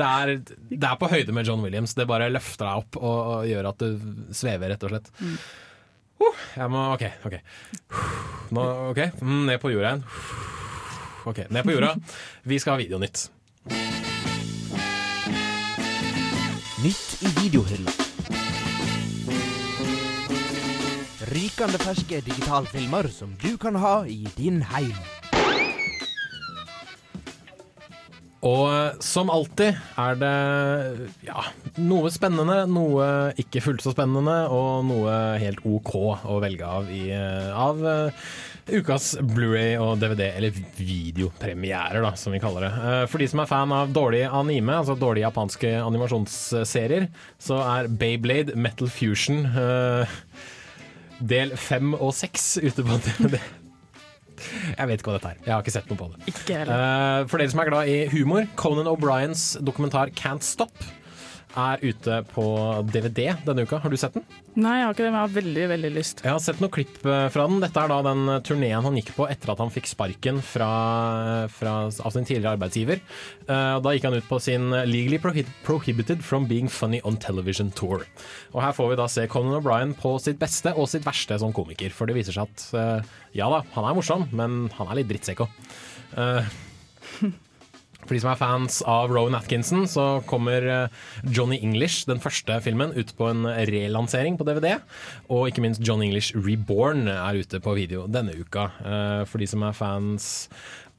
Det, er, det er på høyde med John Williams. Det bare løfter deg opp og, og gjør at du svever, rett og slett. Uh, jeg må OK. ok Nå, ok, mm, Ned på jorda igjen. Ok, Ned på jorda. Vi skal ha Videonytt. Nytt i videohylla. Rykende ferske digitalfilmer som du kan ha i din heim. Og eh, som alltid er det ja, noe spennende, noe ikke fullt så spennende, og noe helt OK å velge av i eh, av eh, ukas Blu-ray og DVD, eller videopremierer, da, som vi kaller det. Eh, For de som er fan av dårlig anime, altså dårlige japanske animasjonsserier, så er Bayblade Metal Fusion eh, del fem og seks ute på DVD. Jeg vet ikke hva dette er. Jeg har ikke sett noe på det. Eh, for dere som er glad i humor, Conan O'Briens dokumentar 'Can't Stop'. Er ute på DVD denne uka. Har du sett den? Nei, jeg har ikke det, men jeg har veldig, veldig lyst. Jeg har sett noen klipp eh, fra den. Dette er da den turneen han gikk på etter at han fikk sparken fra, fra, av sin tidligere arbeidsgiver. Eh, Da gikk han ut på sin Legally Prohibited from Being Funny on Television Tour. Og Her får vi da se Conan O'Brien på sitt beste og sitt verste som komiker. For det viser seg at eh, ja da, han er morsom, men han er litt drittsekk òg. For de som er fans av Rowan Atkinson, så kommer eh, Johnny English, den første filmen, ut på en relansering på DVD. Og ikke minst Johnny English Reborn er ute på video denne uka. eh, For de som er fans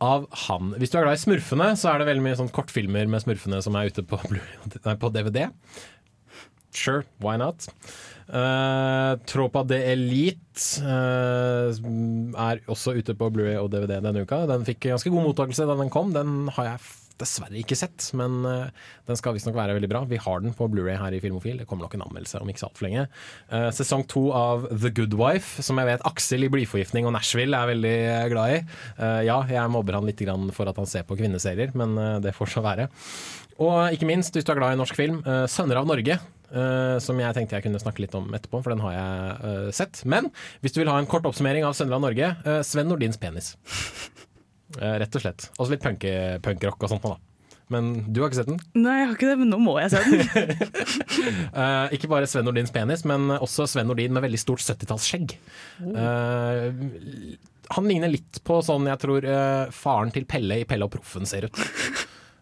av han. Hvis du er glad i smurfene, så er det veldig mye sånn kortfilmer med smurfene som er ute på, på DVD. Sure, why not? Uh, Tropa de Elite uh, er også ute på Blu-ray og DVD denne uka. Den fikk ganske god mottakelse da den kom. Den har jeg dessverre ikke sett, men uh, den skal visstnok være veldig bra. Vi har den på Blu-ray her i Filmofil. Det kommer nok en anmeldelse om ikke så altfor lenge. Uh, sesong to av The Good Wife, som jeg vet Aksel i Blyforgiftning og Nashville er veldig eh, glad i. Uh, ja, jeg mobber han litt for at han ser på kvinneserier, men eh, det får så være. Og ikke minst, hvis du er glad i norsk film, eh, 'Sønner av Norge'. eh, som jeg tenkte jeg kunne snakke litt om etterpå, for den har jeg eh, sett. Men hvis du vil ha en kort oppsummering av 'Sønner av Norge', Sven Nordins penis. Rett og slett. Også litt punkrock og sånt da. Men du har ikke sett den? Nei, jeg har ikke det, men nå må jeg se den. uh, ikke bare Sven Nordins penis, men også Sven Nordin med veldig stort 70-tallsskjegg. Uh, han ligner litt på sånn jeg tror uh, faren til Pelle i Pelle og Proffen ser ut.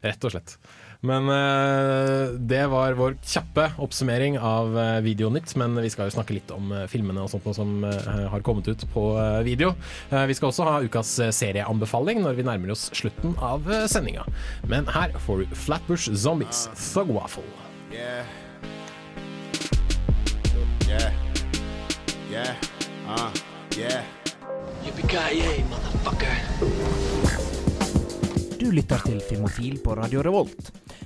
Rett og slett. Men eh, det var vår kjappe oppsummering av uh, Videonytt. Men vi skal jo snakke litt om eh, filmene og sånt noe som eh, har kommet ut på eh, video. Eh, vi skal også ha ukas eh, serieanbefaling når vi nærmer oss slutten av uh, sendinga. Men her får du Flatbush Zombies, Thug Waffle. Yeah. Yeah. Yeah. Uh, yeah. Du lytter til Filmofil på Radio Revolt.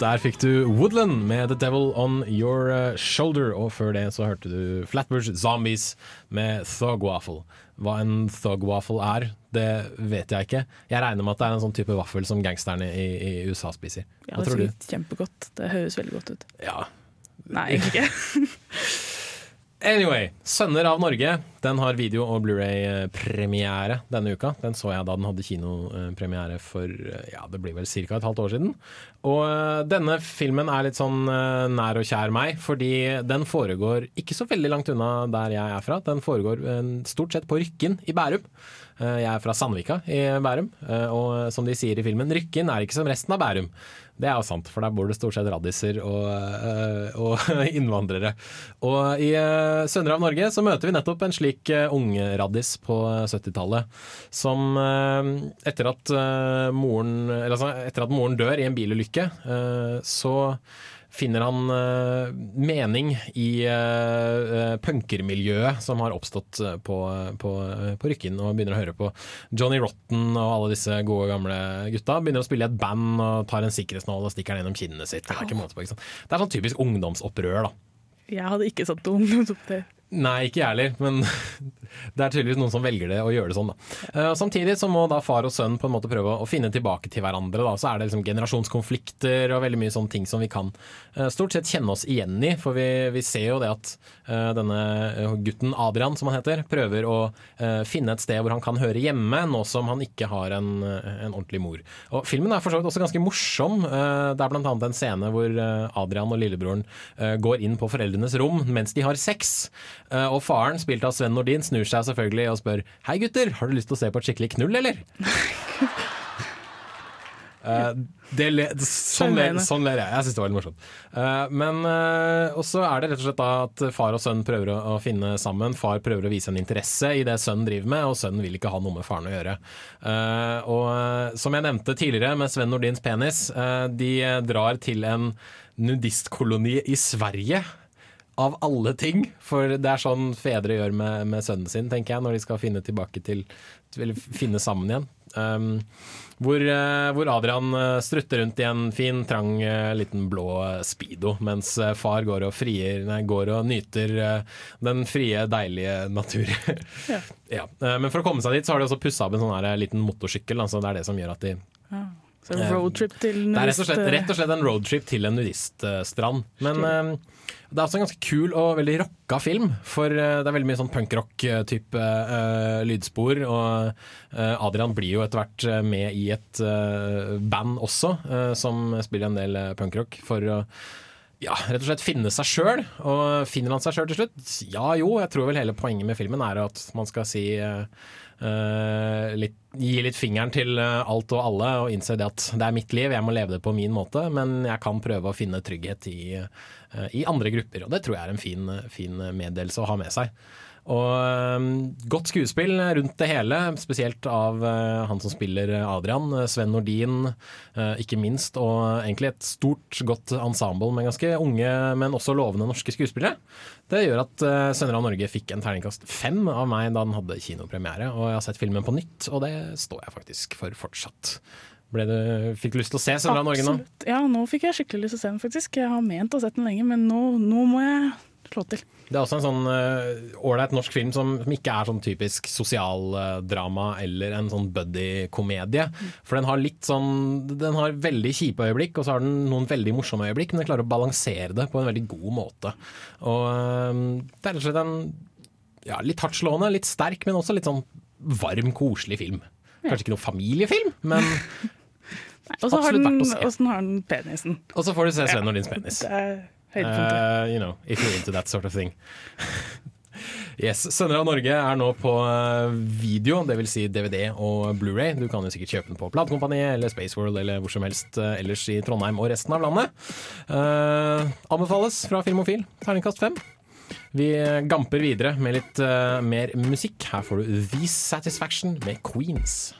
Der fikk du Woodland med The Devil On Your eh, Shoulder, og før det så hørte du Flatbush Zombies med Thug Waffle. Hva en thug waffle er, det vet jeg ikke. Jeg regner med at det er en sånn type vaffel som gangsterne i, i USA spiser. Ja, det tror du? kjempegodt. Det høres veldig godt ut. Ja. Nei, egentlig ikke. Anyway, 'Sønner av Norge' den har video- og Blu-ray-premiere denne uka. Den så jeg da den hadde kinopremiere for eh, ja, det blir vel ca. et halvt år siden. Og eh, denne filmen er litt sånn eh, nær og kjær meg, fordi den foregår ikke så veldig langt unna der jeg er fra. Den foregår eh, stort sett på Rykken i Bærum. Eh, Jeg er fra Sandvika i Bærum, eh, og som de sier i filmen, Rykken er ikke som resten av Bærum. Det er jo sant, for der bor det stort sett raddiser og, eh, og innvandrere. Og i Søndre av Norge så møter vi nettopp en slik unge ungraddis på 70-tallet, som etter at, moren, altså, etter at moren dør i en bilulykke, så finner han uh, mening i uh, punkermiljøet som har oppstått på, på, på Rykken, og begynner å høre på Johnny Rotten og alle disse gode, gamle gutta. Begynner å spille i et band og tar en sikkerhetsnål og stikker den gjennom kinnet sitt. Det er, på, det er sånn typisk ungdomsopprør, da. Jeg hadde ikke satt ungdomsopptøy. Nei, ikke jeg heller, men det er tydeligvis noen som velger det å gjøre det sånn. Da. Eh, Samtidig så må da far og sønn på en måte prøve å finne tilbake til hverandre. Da. Så er det liksom generasjonskonflikter og veldig mye sånne ting som vi kan eh, stort sett kjenne oss igjen i. For vi, vi ser jo det at eh, denne gutten Adrian, som han heter, prøver å finne et sted hvor han kan høre hjemme, nå som han ikke har en, en ordentlig mor. Og Filmen er for så vidt også ganske morsom. Det er bl.a. en scene hvor Adrian og lillebroren går inn på foreldrenes rom mens de har sex. Eh, Og faren, spilt av Sven Nordin, snur seg selvfølgelig og spør Hei gutter, har du lyst til å se på et skikkelig knull, eller? Uh, det le, sånn, ler, sånn ler jeg. Jeg syns det var litt morsomt. Uh, men uh, også er det rett og slett at far og sønn prøver å, å finne sammen. Far prøver å vise en interesse i det sønnen driver med, og sønnen vil ikke ha noe med faren å gjøre. Uh, og som jeg nevnte tidligere med Sven Nordins penis, de drar til en nudistkoloni i Sverige. Av alle ting. For det er sånn fedre gjør med, med sønnen sin, tenker jeg, når de skal finne tilbake til Eller finne sammen igjen. Um, hvor, uh, hvor Adrian eh, strutter rundt i en fin, trang, uh, liten blå speedo, mens far går og, frier, nei, går og nyter uh, den frie, deilige natur. Ja. ja. Men for å komme seg dit, så har de også pussa opp en sånn her liten motorsykkel. Altså det er det som gjør at de Ja. Så roadtrip til det er rett og, slett, rett og slett en roadtrip til en nudiststrand. Men eh, det er også en ganske kul og veldig rocka film. For eh, det er veldig mye sånn punkrock-type uh, lydspor. Og uh, Adrian blir jo etter hvert eh, med i et uh, band også, eh, som spiller en del eh, punkrock. For å ja, rett og slett finne seg sjøl. Og finner han seg sjøl til slutt? Ja jo, jeg tror vel hele poenget med filmen er at man skal si eh, eh, litt, Gi litt fingeren til eh, alt og alle og innse det at det er mitt liv, jeg må leve det på min måte, men jeg kan prøve å finne trygghet i, eh, i andre grupper. Og det tror jeg er en fin, fin meddelelse å ha med seg. Og eh, godt skuespill rundt det hele, spesielt av eh, han som spiller Adrian, eh, Sven Nordin, eh, ikke minst. Og egentlig et stort, godt ensemble med ganske unge, men også lovende norske skuespillere. Det gjør at Sønner av Norge fikk en terningkast fem av meg da den hadde kinopremiere. Og jeg har sett filmen på nytt, og det står jeg faktisk for fortsatt. Du, fikk du lyst til å se Sønner av Norge nå? Absolutt. Ja, nå fikk jeg skikkelig lyst til å se den, faktisk. Jeg har ment å ha sett den lenge, men nå, nå må jeg slå til. Det er også en sånn ålreit norsk film som, som ikke er sånn typisk sosialdrama eller en sånn buddy-komedie. For den har litt sånn Den har veldig kjipe øyeblikk, og så har den noen veldig morsomme øyeblikk, men den klarer å balansere det på en veldig god måte. Og uh, det er rett og slett en ja, litt hardtslående, litt sterk, men også litt sånn varm, koselig film. Kanskje ikke noe familiefilm, men Nei, og så har den penisen. Og så får du se Sven Nordins penis. Det er. Uh, you know, if you're into that sort of thing. Yes, Sønner av Norge er nå på eh, video, dvs. Si DVD og Blu-ray. Du kan jo sikkert kjøpe den på Platekompaniet eller Spaceworld eller hvor som helst eh, ellers i Trondheim og resten av landet. Uh, anbefales fra Filmofil. Terningkast fem. Vi gamper videre med litt uh, mer musikk. Her får du The Satisfaction med Queens.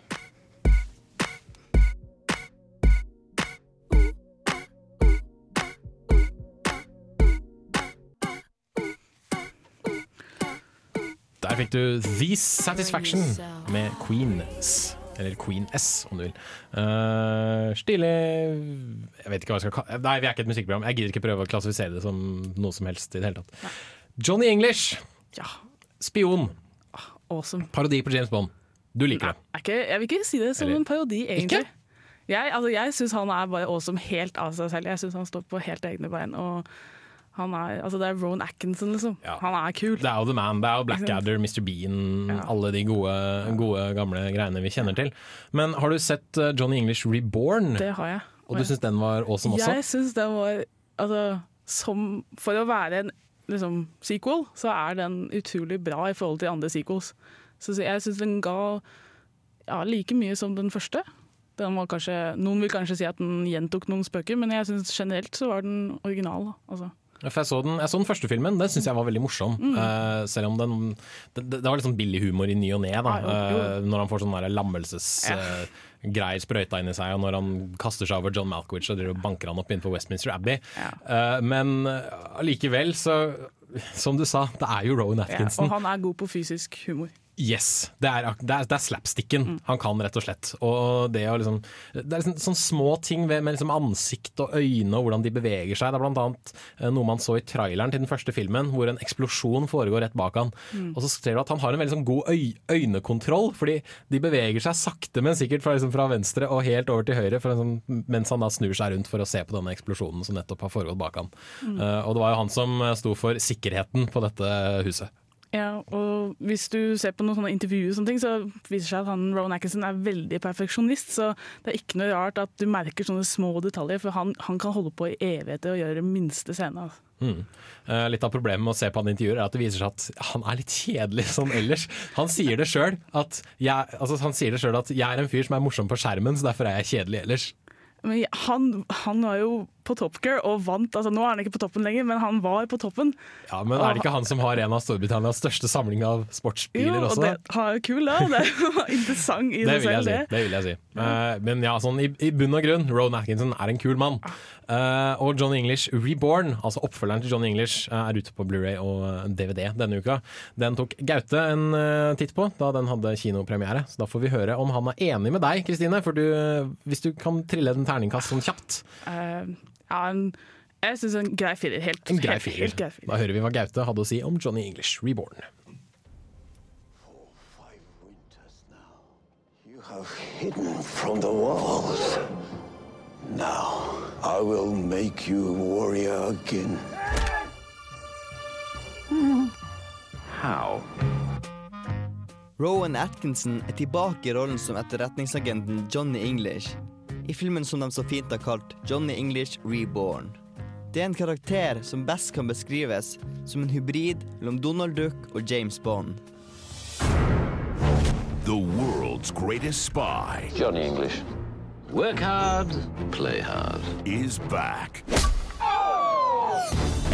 Der fikk du The Satisfaction med Queens. Eller Queen S, om du vil. Uh, Stilig Jeg vet ikke hva jeg skal kalle Nei, vi er ikke et musikkprogram. Jeg gidder ikke prøve å klassifisere det som noe som helst i det hele tatt. Johnny English. Spion. Awesome. Parodi på James Bond. Du liker det. Er ikke, jeg vil ikke si det som Eller- en parodi, egentlig. Jeg, altså, jeg syns han er bare awesome helt av seg selv. Jeg syns han står på helt egne bein. Og han er, altså, det er Rowan Atkinson, liksom. Han er kul. Det er jo The Man, det er jo Blackadder, Mr. Bean, alle de gode, gode, gamle greiene vi kjenner til. Men har du sett uh, Johnny English Reborn? Det har jeg. Og du syns den var awesome også? Jeg syns den var altså, som, For å være en liksom, sequel, så er den utrolig bra i forhold til andre sequels. Så jeg syns den ga ja, like mye som den første. Den var kanskje, noen vil kanskje si at den gjentok noen spøker, men jeg syns generelt så var den original. Altså. For jeg, så den, jeg så den første filmen, den syns jeg var veldig morsom. Mm. Uh, selv om den det, det var litt sånn billig humor i ny og ne, da. Eh, når han får sånne lammelsesgreier lammelsesgreier sprøyta inn i seg, og når han kaster seg over John Malkovich og banker han opp innenfor Westminster Abbey. Eh, men allikevel, så Som du sa, det er jo Rowan Ja, Atkinson. og han er god på fysisk humor. Yes, det er, det er, det er slapsticken Mm. han kan, rett og slett. Og det, liksom, det er liksom, sånne små ting ved, med liksom ansikt og øyne og hvordan de beveger seg. Det er blant annet eh, noe man så i traileren til den første filmen, hvor en eksplosjon foregår rett bak han. Mm. Og så ser du at han har en veldig sånn god øy, øynekontroll, fordi de beveger seg sakte, men sikkert fra, liksom, fra venstre og helt over til høyre, liksom, mens han da snur seg rundt for å se på denne eksplosjonen som nettopp har foregått bak han. Mm. Uh, og det var jo han som eh, sto for sikkerheten på dette huset. Ja, og hvis du ser på noen sånne intervjuer, og sånne ting, så viser det seg at han, Rowan Atkinson er veldig perfeksjonist. Så det er ikke noe rart at du merker sånne små detaljer, for han, han kan holde på i evigheter og gjøre det minste scene. Altså. Mm. Eh, litt av problemet med å se på han i intervjuer er at det viser seg at han er litt kjedelig sånn ellers. Han sier det sjøl at, jeg- altså, at 'jeg er en fyr som er morsom på skjermen, så derfor er jeg kjedelig ellers'. Men han, han var jo på Top Gear og vant. Altså, nå er han ikke på toppen lenger, men han var på toppen. Ja, Men er det ikke han som har en av Storbritannias største samling av sportsbiler jo, også? og det er kul, da. Det er jo interessant i Det jeg selv, si. det. Det vil jeg si. Uh, men ja, sånn i, i bunn og grunn, Rowan Atkinson er en kul mann. Uh, og Johnny English Reborn, altså oppfølgeren til Johnny English, eh, er ute på Blu-ray og DVD denne uka. Den tok Gaute en uh, titt på da den hadde kinopremiere, så da får vi høre om han er enig med deg, Kristine. For du, hvis du kan trille en terningkast sånn kjapt. Eh, ja, en, jeg syns en grei firer. Helt, En grei helt, firer. helt grei firer. Da hører vi hva Gaute hadde å si om Johnny English Reborn. Have hidden from the walls. Now I will make you warrior again. How? Rowan Atkinson er tilbake i rollen som etterretningsagenten Johnny English, i filmen som de så fint har kalt Johnny English Reborn. Det er en karakter som best kan beskrives som en hybrid mellom Donald Duck og James Bond. The world's greatest spy Johnny English. Work hard, play hard. is back.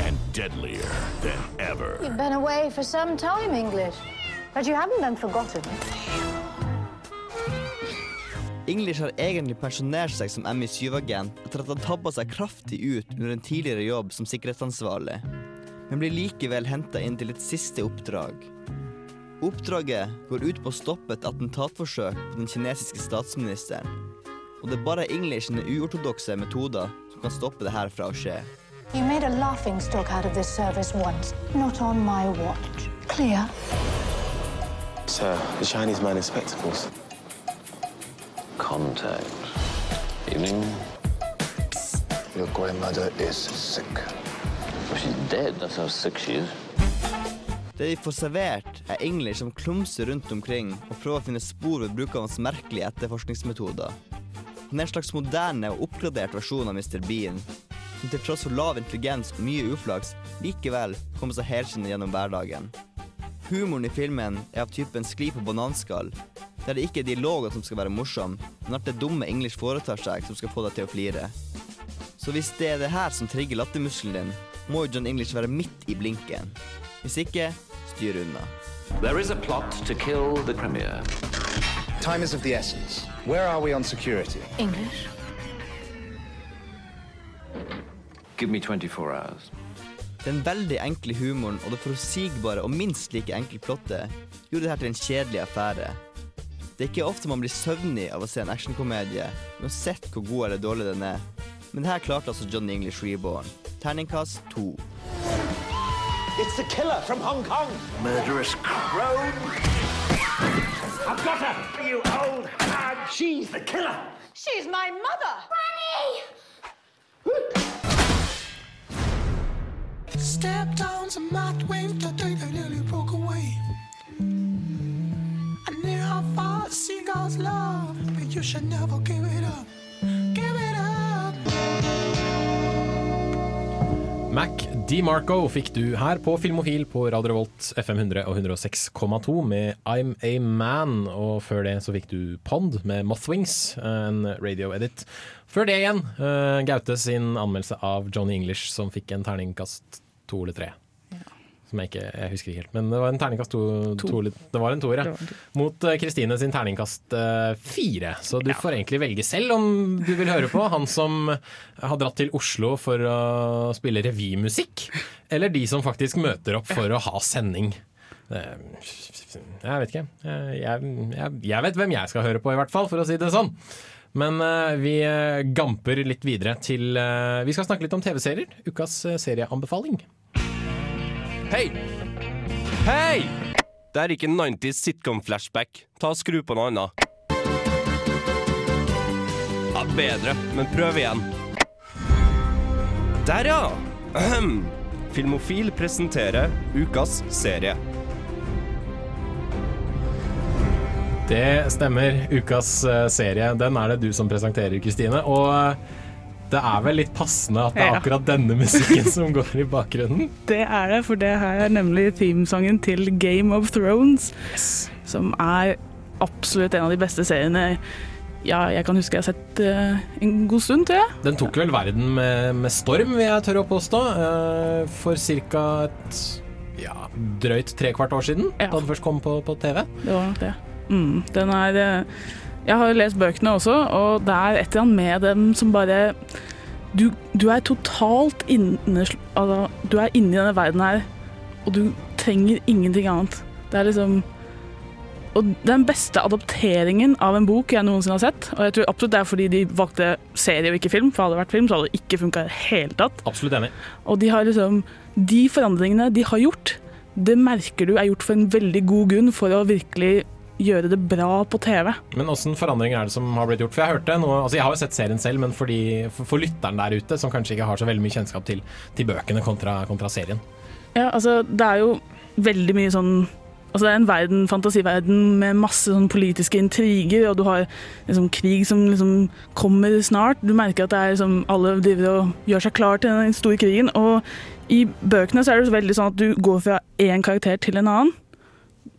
And deadlier than ever. You've been away for some time, English. But you haven't been forgotten. English har egentlig pensjonert seg som MI7-agent etter at han tabba seg kraftig ut under en tidligere jobb som sikkerhetsansvarlig, men blir likevel henta inn til et siste oppdrag. Oppdraget går ut på å stoppe et attentatforsøk på den kinesiske statsministeren. Og det er bare English sine uortodokse metoder som kan stoppe det her fra å skje. You made a laughing stock out of this service once, not on my watch. Clear? Sir, the Chinese man in spectacles. Contact. Evening. Your grandmother is sick. Well, she's dead. That's how sick she is. Det de får servert, er engler som klumser rundt omkring og prøver å finne spor ved bruk av hans merkelige etterforskningsmetoder. Han er en slags moderne og oppgradert versjon av Mr. Bean, som til tross for lav intelligens og mye uflaks, likevel kommer seg helskinnet gjennom hverdagen. Humoren i filmen er av typen skli på bananskall, der det ikke er dialogen som skal være morsom, men at det dumme English foretar seg som skal få deg til å flire. Så hvis det er det her som trigger lattermuskelen din, må jo John English være midt i blinken. Hvis ikke, styr unna. There is a plot to kill the premier. Time is of the essence. Where are we on security? English? Give me 24 hours. Den veldig enkle humoren og det forutsigbare og minst like enkle plottet gjorde det her til en kjedelig affære. Det er ikke ofte man blir søvnig av å se en actionkomedie, uansett hvor god eller dårlig den er. Men det her klarte altså Johnny English Reborn. Terningkast to. It's the killer from Hong Kong. Murderous crone. I've got her. You old hag. She's the killer. She's my mother! Stepped on some mud wings to day I nearly broke away. A seagull's love, but you should never give it up. Give it up. Mac DeMarco fikk du her på Filmofil på Radio Revolt FM 100 og 106,2 med I'm a Man. Og før det så fikk du Pond med Mothwings, en radio-edit. Før det igjen, eh, Gaute sin anmeldelse av Johnny English som fikk en terningkast to eller tre. Som jeg ikke jeg husker ikke helt, men det var en terningkast to. To. to det var en toer, ja. Mot eh, Kristine sin terningkast eh, fire. Så du får egentlig velge selv om du vil høre på han som har dratt til Oslo for å spille revymusikk, eller de som faktisk møter opp for å ha sending. Eh, Jeg vet ikke. Jeg, jeg, jeg vet hvem jeg skal høre på, i hvert fall, for å si det sånn. Men uh, vi gamper litt videre til uh, Vi skal snakke litt om TV-serier. Ukas serieanbefaling. Hei! Hei! Det er ikke 90s sitcom-flashback. Ta og Skru på noe annet. Ja, bedre, men prøv igjen. Der, ja! Ahem. Filmofil presenterer ukas serie. Det stemmer. Ukas eh, serie, den er det du som presenterer, Kristine. Og eh, det er vel litt passende at det er akkurat denne musikken som går i bakgrunnen. Det er det, for det her er nemlig teamsangen til Game of Thrones. Som er absolutt en av de beste seriene Ja, jeg kan huske jeg har sett uh, en god stund, tror jeg. Den tok vel verden med, med storm, vil jeg tørre å påstå, uh, for ca. et ja, drøyt trekvart år siden, da den først kom på, på TV. Det var nok det. Mm, den er eh, Jeg har lest bøkene også, og det er et eller annet med dem som bare Du, du er totalt inne altså, Du er inni denne verden her, og du trenger ingenting annet. Det er liksom og den beste adopteringen av en bok jeg noensinne har sett, og jeg tror absolutt det er fordi de valgte serie og ikke film, for hadde det vært film, så hadde det ikke funka i det hele tatt. Absolutt enig. Og de har liksom De forandringene de har gjort, det merker du er gjort for en veldig god grunn for å virkelig gjøre det bra på TV. Men åssen forandringer er det som har blitt gjort? For Jeg hørte noe, altså jeg har jo sett serien selv, men for, de, for, for lytteren der ute som kanskje ikke har så veldig mye kjennskap til, til bøkene kontra, kontra serien. Ja, altså det er jo veldig mye sånn Altså Det er en verden, fantasiverden med masse sånn politiske intriger, og du har liksom krig som liksom kommer snart. Du merker at det er liksom alle driver og gjør seg klar til den store krigen. Og i bøkene så er det veldig sånn at du går fra én karakter til en annen.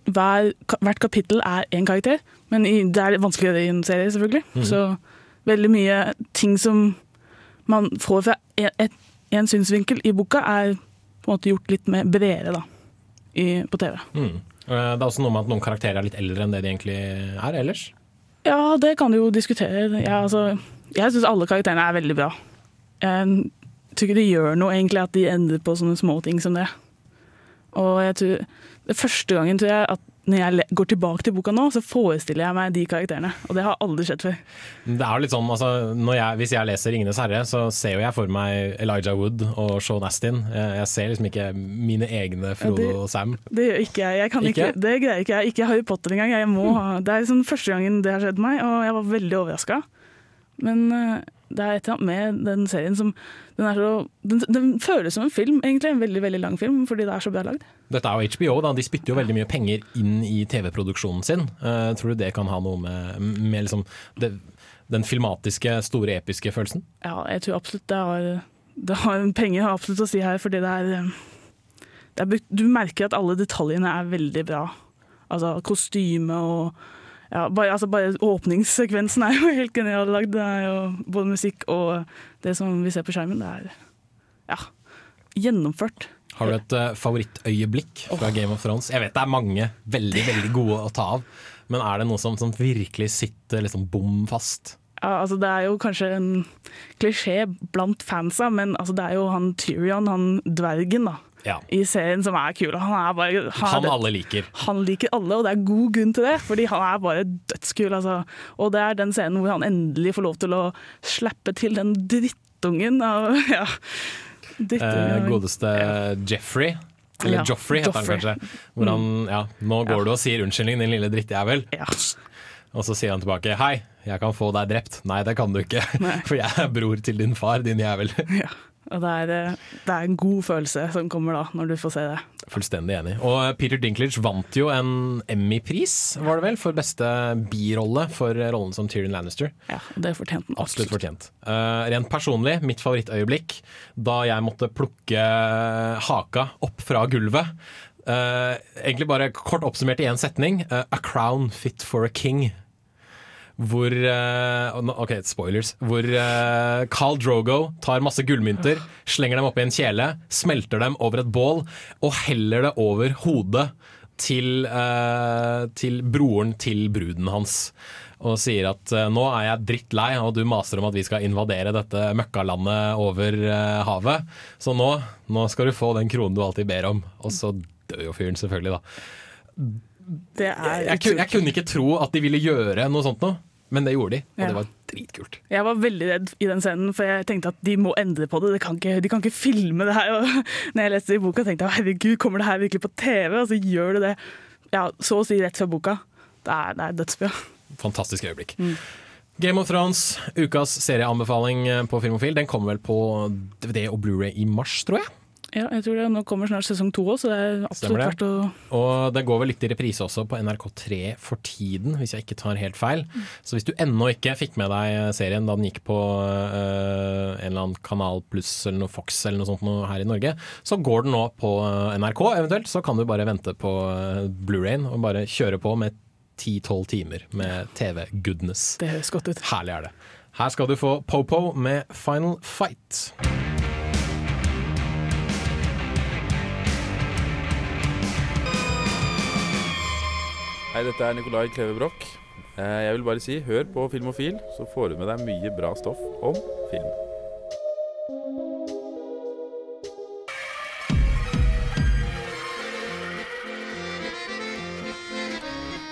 Hver, hvert kapittel er én karakter, men i, det er vanskeligere i en serie, selvfølgelig. Mm. Så veldig mye ting som man får fra én synsvinkel i boka, er på en måte gjort litt mer bredere da, i, på TV. Mm. Eh, Det er også noe med at noen karakterer er litt eldre enn det de egentlig er ellers. Ja, det kan du jo diskutere. Jeg, altså, jeg syns alle karakterene er veldig bra. Jeg tror ikke det gjør noe egentlig at de endrer på sånne små ting som det. Og jeg tror, det første gangen tror jeg at når jeg går tilbake til boka nå, så forestiller jeg meg de karakterene. Og det har aldri skjedd før. Det er jo litt sånn, altså, når jeg, Hvis jeg leser 'Ringenes herre', så ser jo jeg for meg Elijah Wood og Sean Astin. Jeg, ser liksom ikke mine egne Frodo Ja, det- og Sam. Det gjør ikke jeg. jeg kan ikke? Ikke? det greier ikke jeg. Ikke Harry Potter engang. Jeg må ha, det er liksom første gangen det har skjedd meg, og jeg var veldig overraska. Men eh, det er et eller annet med den serien som den, er så, den, den føles som en film, egentlig. En veldig veldig lang film, fordi det er så bra lagd. Dette er jo HBO, da. de spytter jo veldig mye penger inn i TV-produksjonen sin. Uh, tror du det kan ha noe med, med liksom det, den filmatiske, store, episke følelsen? Ja, jeg tror absolutt det har, det har Penger har absolutt å si her, fordi det er, det er Du merker at alle detaljene er veldig bra. Altså kostyme og ja, bare, altså bare åpningssekvensen er jo helt genial lagd. Både musikk og det som vi ser på skjermen. Det er ja, gjennomført. Har du et uh, favorittøyeblikk fra Game of Thrones? Jeg vet det er mange veldig veldig gode å ta av, men er det noe som, som virkelig sitter liksom bom fast? Ja, altså det er jo kanskje en klisjé blant fansa, men altså det er jo han Tyrion, han dvergen, da. Ja. I serien som er kul. Han er bare Han alle liker. Han liker alle, og det er god grunn til det, fordi han er bare dødskul. Altså. Og det er den scenen hvor han endelig får lov til å slappe til den drittungen av ja, Eh, drittungen. godeste Jeffrey. Eller Ja, Joffrey, heter Joffrey. han kanskje. Hvor han, ja, nå går du og sier unnskyldning, din lille drittjævel. Ja. Og så sier han tilbake hei, jeg kan få deg drept. Nei, det kan du ikke, for jeg er bror til din far, din jævel. Ja. Og det er, eh, det er en god følelse som kommer da, når du får se det. Fullstendig enig. Og Peter Dinklage vant jo en Emmy-pris, var det vel, for beste birolle for rollen som Tyrion Lannister. Ja, det fortjente han Absolutt fortjent. Uh, rent personlig, mitt favorittøyeblikk da jeg måtte plukke haka opp fra gulvet. Uh, egentlig bare kort oppsummert i én setning. Uh, a crown fit for a king. Hvor eh, OK, spoilers. Hvor eh, Carl Drogo tar masse gullmynter, slenger dem oppi en kjele, smelter dem over et bål og heller det over hodet til, eh, til broren til bruden hans. Og sier at eh, nå er jeg drittlei, og du maser om at vi skal invadere dette møkkalandet over uh, havet. Så nå, nå skal du få den kronen du alltid ber om. Og så dør jo fyren, selvfølgelig, da. Det er Jeg, jeg, jeg kunne ikke tro at de ville gjøre noe sånt noe, men det gjorde de. Og Ja. det var dritkult. Jeg var veldig redd i den scenen, for jeg tenkte at de må endre på det. De kan ikke, de kan ikke filme det her. Og når jeg leste det i boka, tenkte jeg herregud, kommer det her virkelig på TV? Og så gjør det det. Ja, så å si rett fra boka. Det er, det er dødsbra. Fantastisk øyeblikk. Mm. Game of Thrones, ukas serieanbefaling på Filmofil, den kommer vel på DVD og Blu-ray i mars, tror jeg. Ja, jeg tror det nå kommer snart sesong to òg, så det er absolutt verdt å Og det går vel litt i reprise også på NRK3 for tiden, hvis jeg ikke tar helt feil. Så hvis du ennå ikke fikk med deg serien da den gikk på uh, en eller annen Kanal Pluss eller noe Fox eller noe sånt noe her i Norge, så går den nå på eh, NRK eventuelt. Så kan du bare vente på eh, Blu-rayen og bare kjøre på med 10-12 timer med TV-goodness. Det høres godt ut. Herlig er det. Her skal du få Popo med Final Fight. Hei, dette er Nicolai Kleve Broch. Eh, Jeg vil bare si, hør på Filmofil, så får du med deg mye bra stoff om film.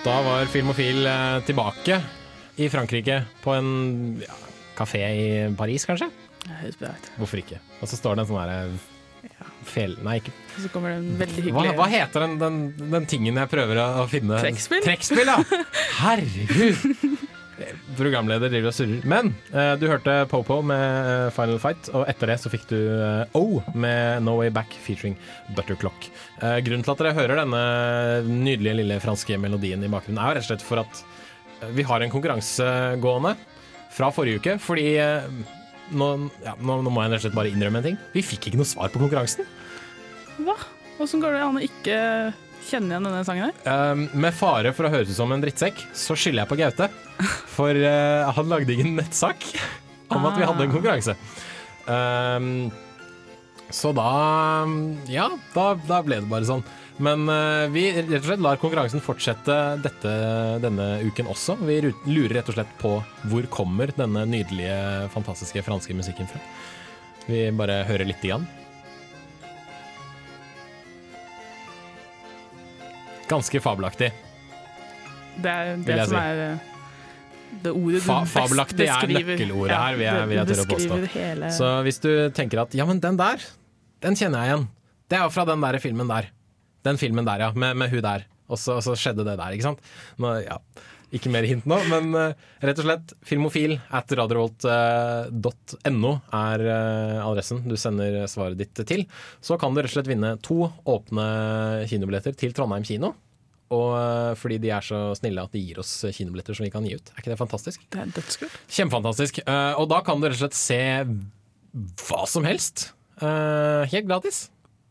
Da var Filmofil eh, tilbake i Frankrike på en ja, kafé i Paris, kanskje? Hvorfor ikke? Og så står det en sånn derre fel... Nei, ikke så kommer det en veldig hyggelig hva heter den, den, den tingen jeg prøver å, finne? Trekkspill? Trekkspill, ja! Herregud! Programleder driver og surrer. Men uh, du hørte Popo med eh, Final Fight, og etter det så fikk du uh, O med No Way Back featuring Butterclock. Uh, grunnen til at dere hører denne nydelige lille franske melodien i bakgrunnen, er jo rett og slett for at vi har en konkurranse gående fra forrige uke, fordi nå, ja, nå, nå må jeg rett og slett bare innrømme en ting. Vi fikk ikke noe svar på konkurransen. Hva? Åssen går det an å ikke kjenne igjen denne sangen her? Um, med fare for å høres ut som en drittsekk, så skylder jeg på Gaute. For uh, han lagde ingen nettsak om at vi hadde en konkurranse. Um, så da Ja, da, da ble det bare sånn. Men uh, vi rett og slett lar konkurransen fortsette dette, denne uken også. Vi lurer rett og slett på hvor kommer denne nydelige, fantastiske franske musikken fra. Vi bare hører lite grann. Ganske fabelaktig. Det er det som si. er eh, det ordet du Fa best fabelaktig er nøkkelordet Ja, her, vil jeg, vil jeg tørre å påstå. hele- Så hvis du tenker at ja, men den der, den kjenner jeg igjen. Det er jo fra den der filmen der. Den filmen der, ja. Med, med hun der. Og så, så skjedde det der, ikke sant. Nå, ja. Ikke mer hint nå, men uh, rett og slett filmofil at radiorevolt.no er uh, adressen du sender svaret ditt til. Så kan du rett og slett vinne to åpne kinobilletter til Trondheim kino. Og uh, fordi de er så snille at de gir oss kinobilletter som vi kan gi ut. Er ikke det fantastisk? Det er dødskult. Kjempefantastisk. Eh, og da kan du rett og slett se hva som helst. eh, helt gratis.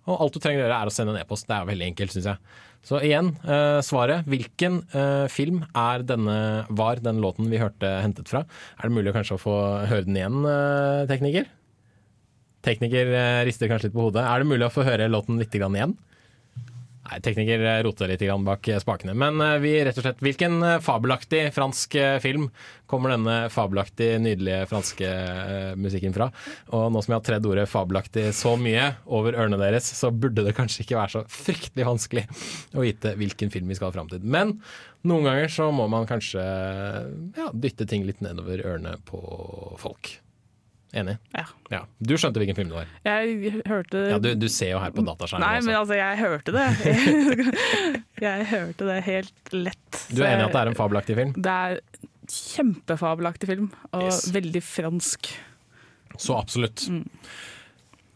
Og alt du trenger å gjøre er å sende en e-post. Det er veldig enkelt, syns jeg. Så igjen, eh, svaret. Hvilken eh, film er denne, var den låten vi hørte hentet fra? Er det mulig kanskje å få høre den igjen, eh, tekniker? Tekniker eh, rister kanskje litt på hodet. Er det mulig å få høre låten litt igjen? Nei, tekniker roter litt bak eh, spakene. Men eh, vi rett og slett Hvilken eh, fabelaktig fransk film kommer denne fabelaktig nydelige franske musikken fra? Og nå som jeg har tredd ordet 'fabelaktig' så mye over ørene deres, så burde det kanskje ikke være så fryktelig vanskelig å vite hvilken film vi skal fram til. Men noen ganger så må man kanskje ja, dytte ting litt nedover ørene på folk. Enig? Ja. Du skjønte hvilken film det var? Jeg hørte Ja, du, du ser jo her på dataskjermen Nei, også. men altså, jeg hørte det. jeg hørte det helt lett. Du er enig i at det er en fabelaktig film? Det er kjempefabelaktig film, og Yes. veldig fransk. Så absolutt.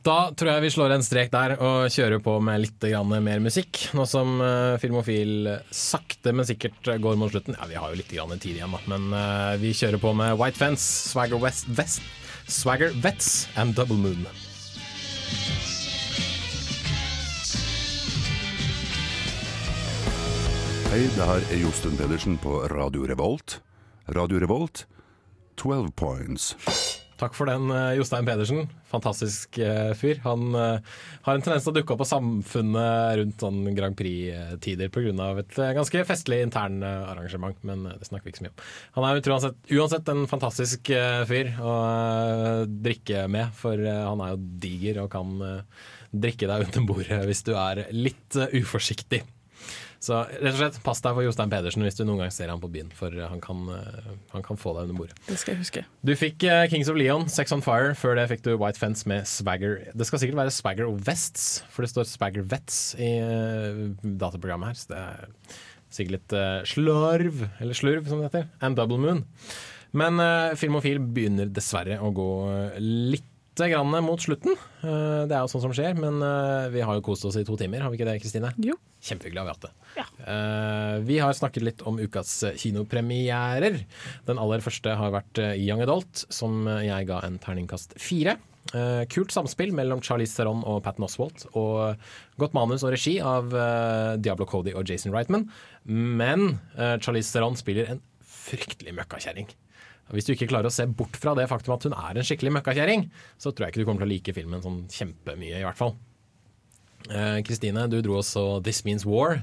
Da tror jeg vi slår en strek der og kjører på med litt mer musikk. Nå som eh, Filmofil sakte, men sikkert går mot slutten. Ja, vi har jo litt tid igjen. Men eh, vi kjører på med White Fence, Swagger West, West Swagger Vets and Double Moon. Hei, det her er Josten Pedersen på Radio Revolt. Radio Revolt, 12 points. Takk for den, eh, Jostein Pedersen. Fantastisk eh, fyr. Han eh, har en tendens til å dukke opp på Samfunnet rundt sånn Grand Prix-tider pga. et ganske festlig intern eh, arrangement, men det snakker vi ikke så mye om. Han er uansett, uansett en fantastisk fyr å drikke med, for han er jo diger og kan drikke deg under bordet hvis du er litt uforsiktig. Så rett og slett, pass deg for Jostein Pedersen hvis du noen gang ser ham på byen, for han kan, eh, han kan få deg under bordet. Det skal jeg huske. Du fikk eh, Kings of Leon, Sex on Fire. Før det fikk du White Fence med Swagger. Det skal sikkert være Swagger og Vests, for det står Swagger Vets i eh, dataprogrammet her. Så det er sikkert litt eh, eller slurv som det heter. And Double Moon. Men uh, Filmofil begynner dessverre å gå eh, litt grann mot slutten. Eh, det er jo sånn som skjer, men eh, vi har jo kost oss i to timer, har vi ikke det, Kristine? Jo. Kjempehyggelig har vi hatt det. Ja. vi har snakket litt om ukas eh, kinopremierer. Den aller første har vært eh, Young Adult, som eh, jeg ga en terningkast fire. Eh, kult samspill mellom Charlize Theron og Patton Oswalt. Og godt manus og regi av eh, Diablo Cody og Jason Reitman. Men eh, Charlize Theron spiller en fryktelig møkkakjerring. Hvis du ikke klarer å se bort fra det faktum at hun er en skikkelig møkkakjerring, så tror jeg ikke du kommer til å like filmen sånn kjempemye, i hvert fall. Eh, Kristine, du dro også This Means War,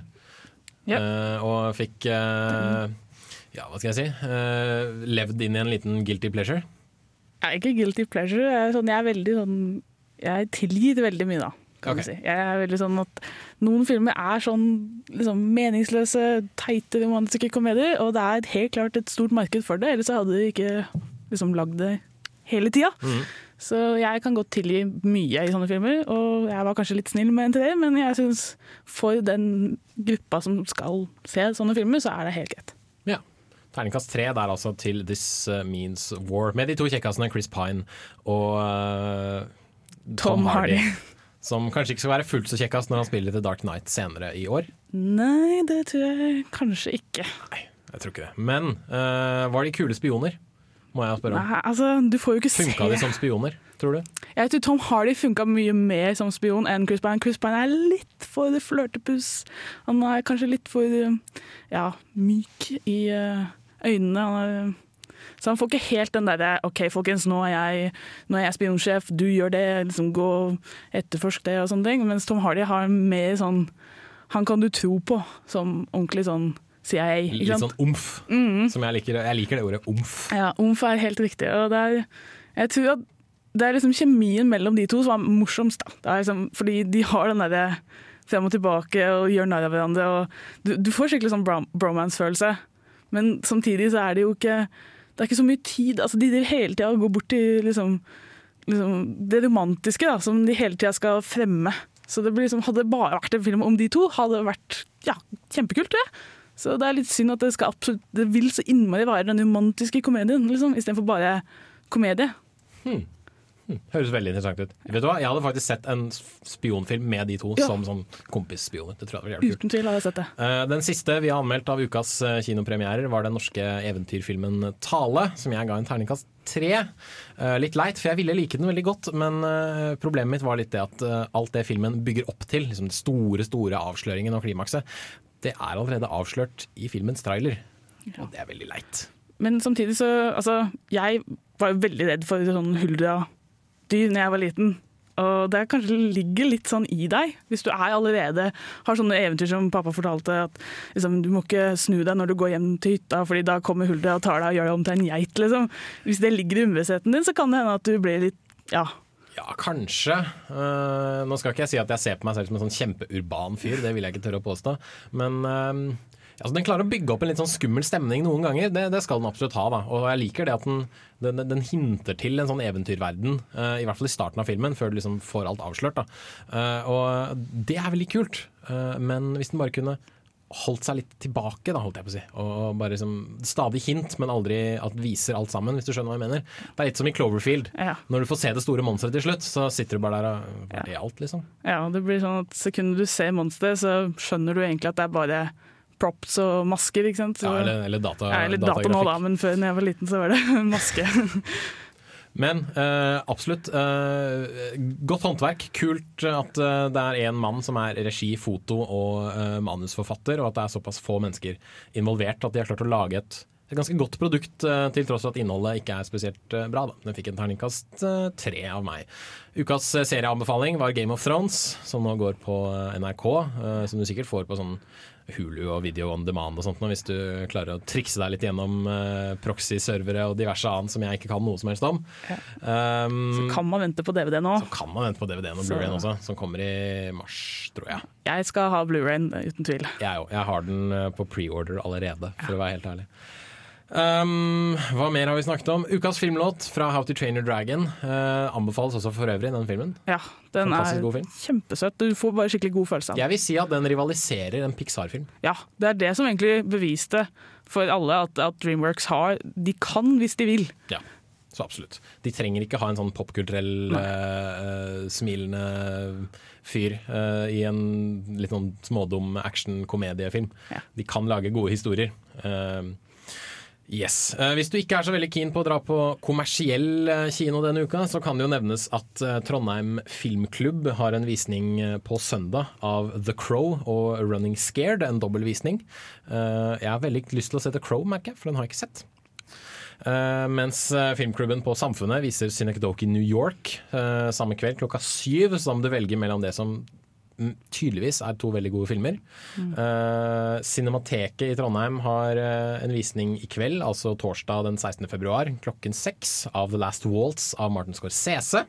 eh, og fikk eh, Ja, hva skal jeg si? eh, levd inn i en liten guilty pleasure. Jeg er ikke guilty pleasure. Jeg er, sånn, jeg er veldig sånn Jeg tilgir veldig mye, da. Kan okay. du si. Jeg er veldig sånn at Noen filmer er sånn liksom, meningsløse, teite romantiske komedier, og det er helt klart et stort marked for det, ellers hadde de ikke liksom, lagd det hele tida. Så jeg kan godt tilgi mye i sånne filmer, og jeg var kanskje litt snill med en til det, men jeg syns for den gruppa som skal se sånne filmer, så er det helt greit. Ja. Terningkast tre der altså til This uh, Means War, med de to kjekkasene Chris Pine og uh, Tom, Tom Hardy. Hardy. Som kanskje ikke skal være fullt så kjekkast når han spiller til Dark Knight senere i år. Nei, det tror jeg kanskje ikke. Nei, Jeg tror ikke det. Men uh, var de kule spioner? Må jeg spørre om. Nei, altså, du får jo ikke Funka se de som spioner, tror du? Jeg tror Tom Hardy funka mye mer som spion enn Chris Pine. Chris Pine er litt for flørtepuss. Han er kanskje litt for ja, myk i eh, øynene. Han er, så han får ikke helt den derre OK, folkens, nå er jeg, nå er jeg spionsjef, du gjør det, liksom gå etterforsk det og sånne ting. Mens Tom Hardy har mer sånn Han kan du tro på som ordentlig sånn CIA. Litt sånn omf, mm. som jeg liker. Jeg liker det ordet omf. Ja, omf er helt riktig. Og det er, jeg tror at det er liksom kjemien mellom de to som er morsomst. Da. Det er liksom, fordi de har den derre frem og tilbake og gjør narr av hverandre. Du, du får skikkelig sånn bromance-følelse. Men samtidig så er det jo ikke Det er ikke så mye tid. Altså, de driver hele tida og går bort til liksom, liksom det romantiske da, som de hele tida skal fremme. Så det liksom, Hadde det bare vært en film om de to, hadde det vært ja, kjempekult. det. Så det er litt synd at det skal absolutt Det vil så innmari være den romantiske komedien, liksom, istedenfor bare komedie. Hmm. Høres veldig interessant ut. Vet du hva? Jeg hadde faktisk sett en spionfilm med de to Ja. som sånn kompisspioner. Det tror jeg hadde. Uten tvil har jeg sett det. Eh, Den siste vi har anmeldt av ukas eh, kinopremierer, var den norske eventyrfilmen 'Tale', som jeg ga en terningkast tre. Eh, Litt leit, for jeg ville like den veldig godt, men problemet mitt var litt det at alt det filmen bygger opp til, liksom den store, store avsløringen og klimakset, det er allerede avslørt i filmens trailer. Og det er veldig leit. Men samtidig så Altså, jeg var jo veldig redd for sånn huldradyr når jeg var liten. Og det kanskje ligger litt sånn i deg, hvis du er allerede har sånne eventyr som pappa fortalte, at liksom, du må ikke snu deg når du går hjem til hytta, fordi da kommer Hulda og tar deg og gjør deg om til en geit, liksom. Hvis det ligger i underbevisstheten din, så kan det hende at du blir litt ja. Ja, kanskje. Uh, nå skal ikke jeg si at jeg ser på meg selv som en sånn kjempeurban fyr, det vil jeg ikke tørre å påstå. Men eh, altså, den klarer å bygge opp en litt sånn skummel stemning noen ganger. Det, det skal den absolutt ha. da. Og jeg liker det at den, den, den hinter til en sånn eventyrverden, uh, i hvert fall i starten av filmen, før du liksom får alt avslørt. Eh, og det er veldig kult. uh, men hvis den bare kunne holdt seg litt tilbake, da, holdt jeg på å si. Og bare liksom Stadig hint, men aldri at viser alt sammen, hvis du skjønner hva jeg mener. Det er litt som i Cloverfield. Når du får se det store monsteret til slutt, så sitter du bare der og Var det alt, liksom? ja, det blir sånn at sekundet du ser monsteret, så skjønner du egentlig at det er bare props og masker, ikke sant. Så, Ja, eller, eller data, ja, eller data nå, da, men før da jeg var liten, så var det maske. Men eh, absolutt. eh, godt håndverk. Kult at eh, det er én mann som er regi, foto og eh, manusforfatter, og at det er såpass få mennesker involvert at de har klart å lage et, et ganske godt produkt, eh, til tross for at innholdet ikke er spesielt eh, bra. Da. Den fikk en terningkast tre av meg. Ukas serieanbefaling var Game of Thrones, som nå går på NRK. som du sikkert får på sånn Hulu og Video on Demand og sånt hvis du klarer å trikse deg litt gjennom uh, proxy-servere og diverse annet som jeg ikke kan noe som helst om. Um, Så kan man vente på DVD nå. så kan man vente på DVD-en og Blu-rayen også, som kommer i mars, tror jeg. Jeg skal ha Blu-rayen, uten tvil. Jeg òg. Jeg har den eh, på pre-order allerede, for å være helt ærlig. Um, hva mer har vi snakket om? Ukas filmlåt fra How to Train Your Dragon. Uh, anbefales også for øvrig, den filmen. Ja, den Fantastisk er god film. kjempesøt. Du får bare skikkelig god følelse av den. Jeg vil si at den rivaliserer en Pixar-film. Ja, det er det som egentlig beviste for alle at, at Dreamworks har De kan hvis de vil. Ja, så absolutt. De trenger ikke ha en sånn popkulturell, uh, smilende fyr uh, i en litt sånn smådum action-komediefilm. De kan lage gode historier. Eh, Yes. Eh, hvis du ikke er så veldig keen på å dra på kommersiell eh, kino denne uka, så kan det jo nevnes at eh, Trondheim Filmklubb har en visning på søndag av The Crow og Running Scared, en dobbel visning. Jeg har veldig lyst til å se The Crow, merker jeg, for den har jeg ikke sett. Mens filmklubben på Samfunnet viser Synecdoche New York samme kveld klokka syv, så da må du velge mellom det som tydeligvis er to veldig gode filmer. Mm. Uh, Cinemateket i Trondheim har uh, en visning i kveld, altså torsdag den 16. februar klokken seks av The Last Waltz av Martin Scorsese.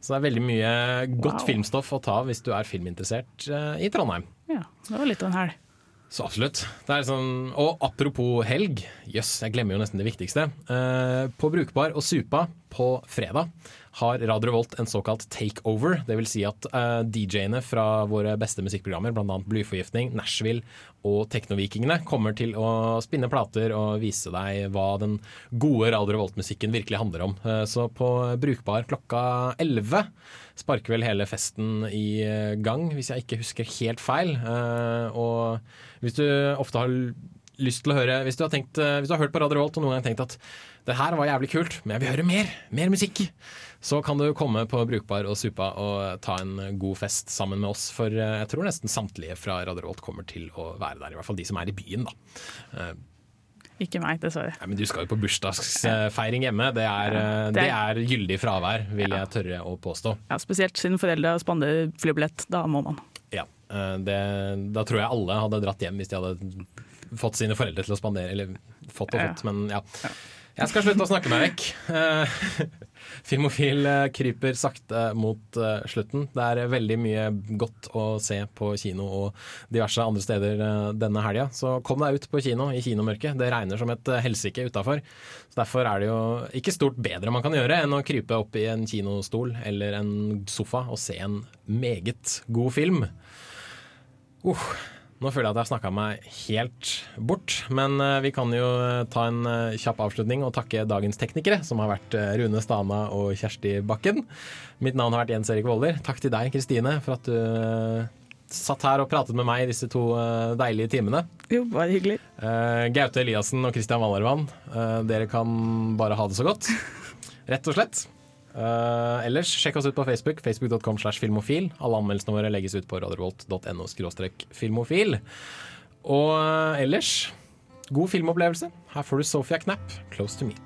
Så det er veldig mye godt Wow. filmstoff å ta hvis du er filminteressert uh, i Trondheim. Ja, det var litt av en helg. Så absolutt. Det er sånn, og apropos helg, jøss, jeg glemmer jo nesten det viktigste. På Brukbar og Supa på fredag har Radio Revolt en såkalt takeover. Vil si at uh, DJ-ene fra våre beste musikkprogrammer, bl.a. Blyforgiftning, Nashville og Teknovikingene, kommer til å spinne plater og vise deg hva den gode Radio Revolt-musikken virkelig handler om. Uh, så på Brukbar klokka 11 sparker vel hele festen i eh, gang, hvis jeg ikke husker helt feil. Uh, og hvis du ofte har lyst til å høre Hvis du har, tenkt, eh, hvis du har hørt på Radio Revolt og noen gang tenkt at det her var jævlig kult, men jeg vil høre mer, mer musikk, så kan du komme på Brukbar og Supa og ta en god fest sammen med oss. For eh, jeg tror nesten samtlige fra Radio Revolt kommer til å være der, i hvert fall de som er i byen, da. Eh, Ikke meg, dessverre. Nei, men du skal jo på bursdagsfeiring hjemme. Det er, det er- gyldig fravær, vil jeg tørre å påstå. Ja, Spesielt siden foreldra spanderer flybillett. Da må man. Ja, det, da tror jeg alle hadde dratt hjem hvis de hadde fått sine foreldre til å spandere. Eller fått og fått, men ja. Jeg skal slutte å snakke meg vekk. Eh, Filmofil eh, kryper sakte mot eh, slutten. Det er veldig mye godt å se på kino og diverse andre steder denne helga. Så kom deg ut på kino i kinomørket. Det regner som et helsike utafor. Så Derfor er det jo ikke stort bedre man kan gjøre enn å krype opp i en kinostol eller en sofa og se en meget god film. Uh, nå føler jeg at jeg har snakka meg helt bort, men eh, vi kan jo eh, ta en eh, kjapp avslutning og takke dagens teknikere, som har vært Rune Stana og Kjersti Bakken. Mitt navn har vært Jens Erik Våler. Takk til deg, Kristine, for at du satt her og pratet med meg i disse to deilige timene. Jo, bare hyggelig. Gaute Eliassen og Christian Wallervann, dere kan bare ha det så godt. Rett og slett. Eh, ellers, sjekk oss ut på Facebook. Facebook.com slash filmofil. Alle anmeldelsene våre legges ut på radiorevolt.no skråstrek filmofil. Og uh, ellers, god filmopplevelse. Her får du Sofia Knapp, 'Close to Me'.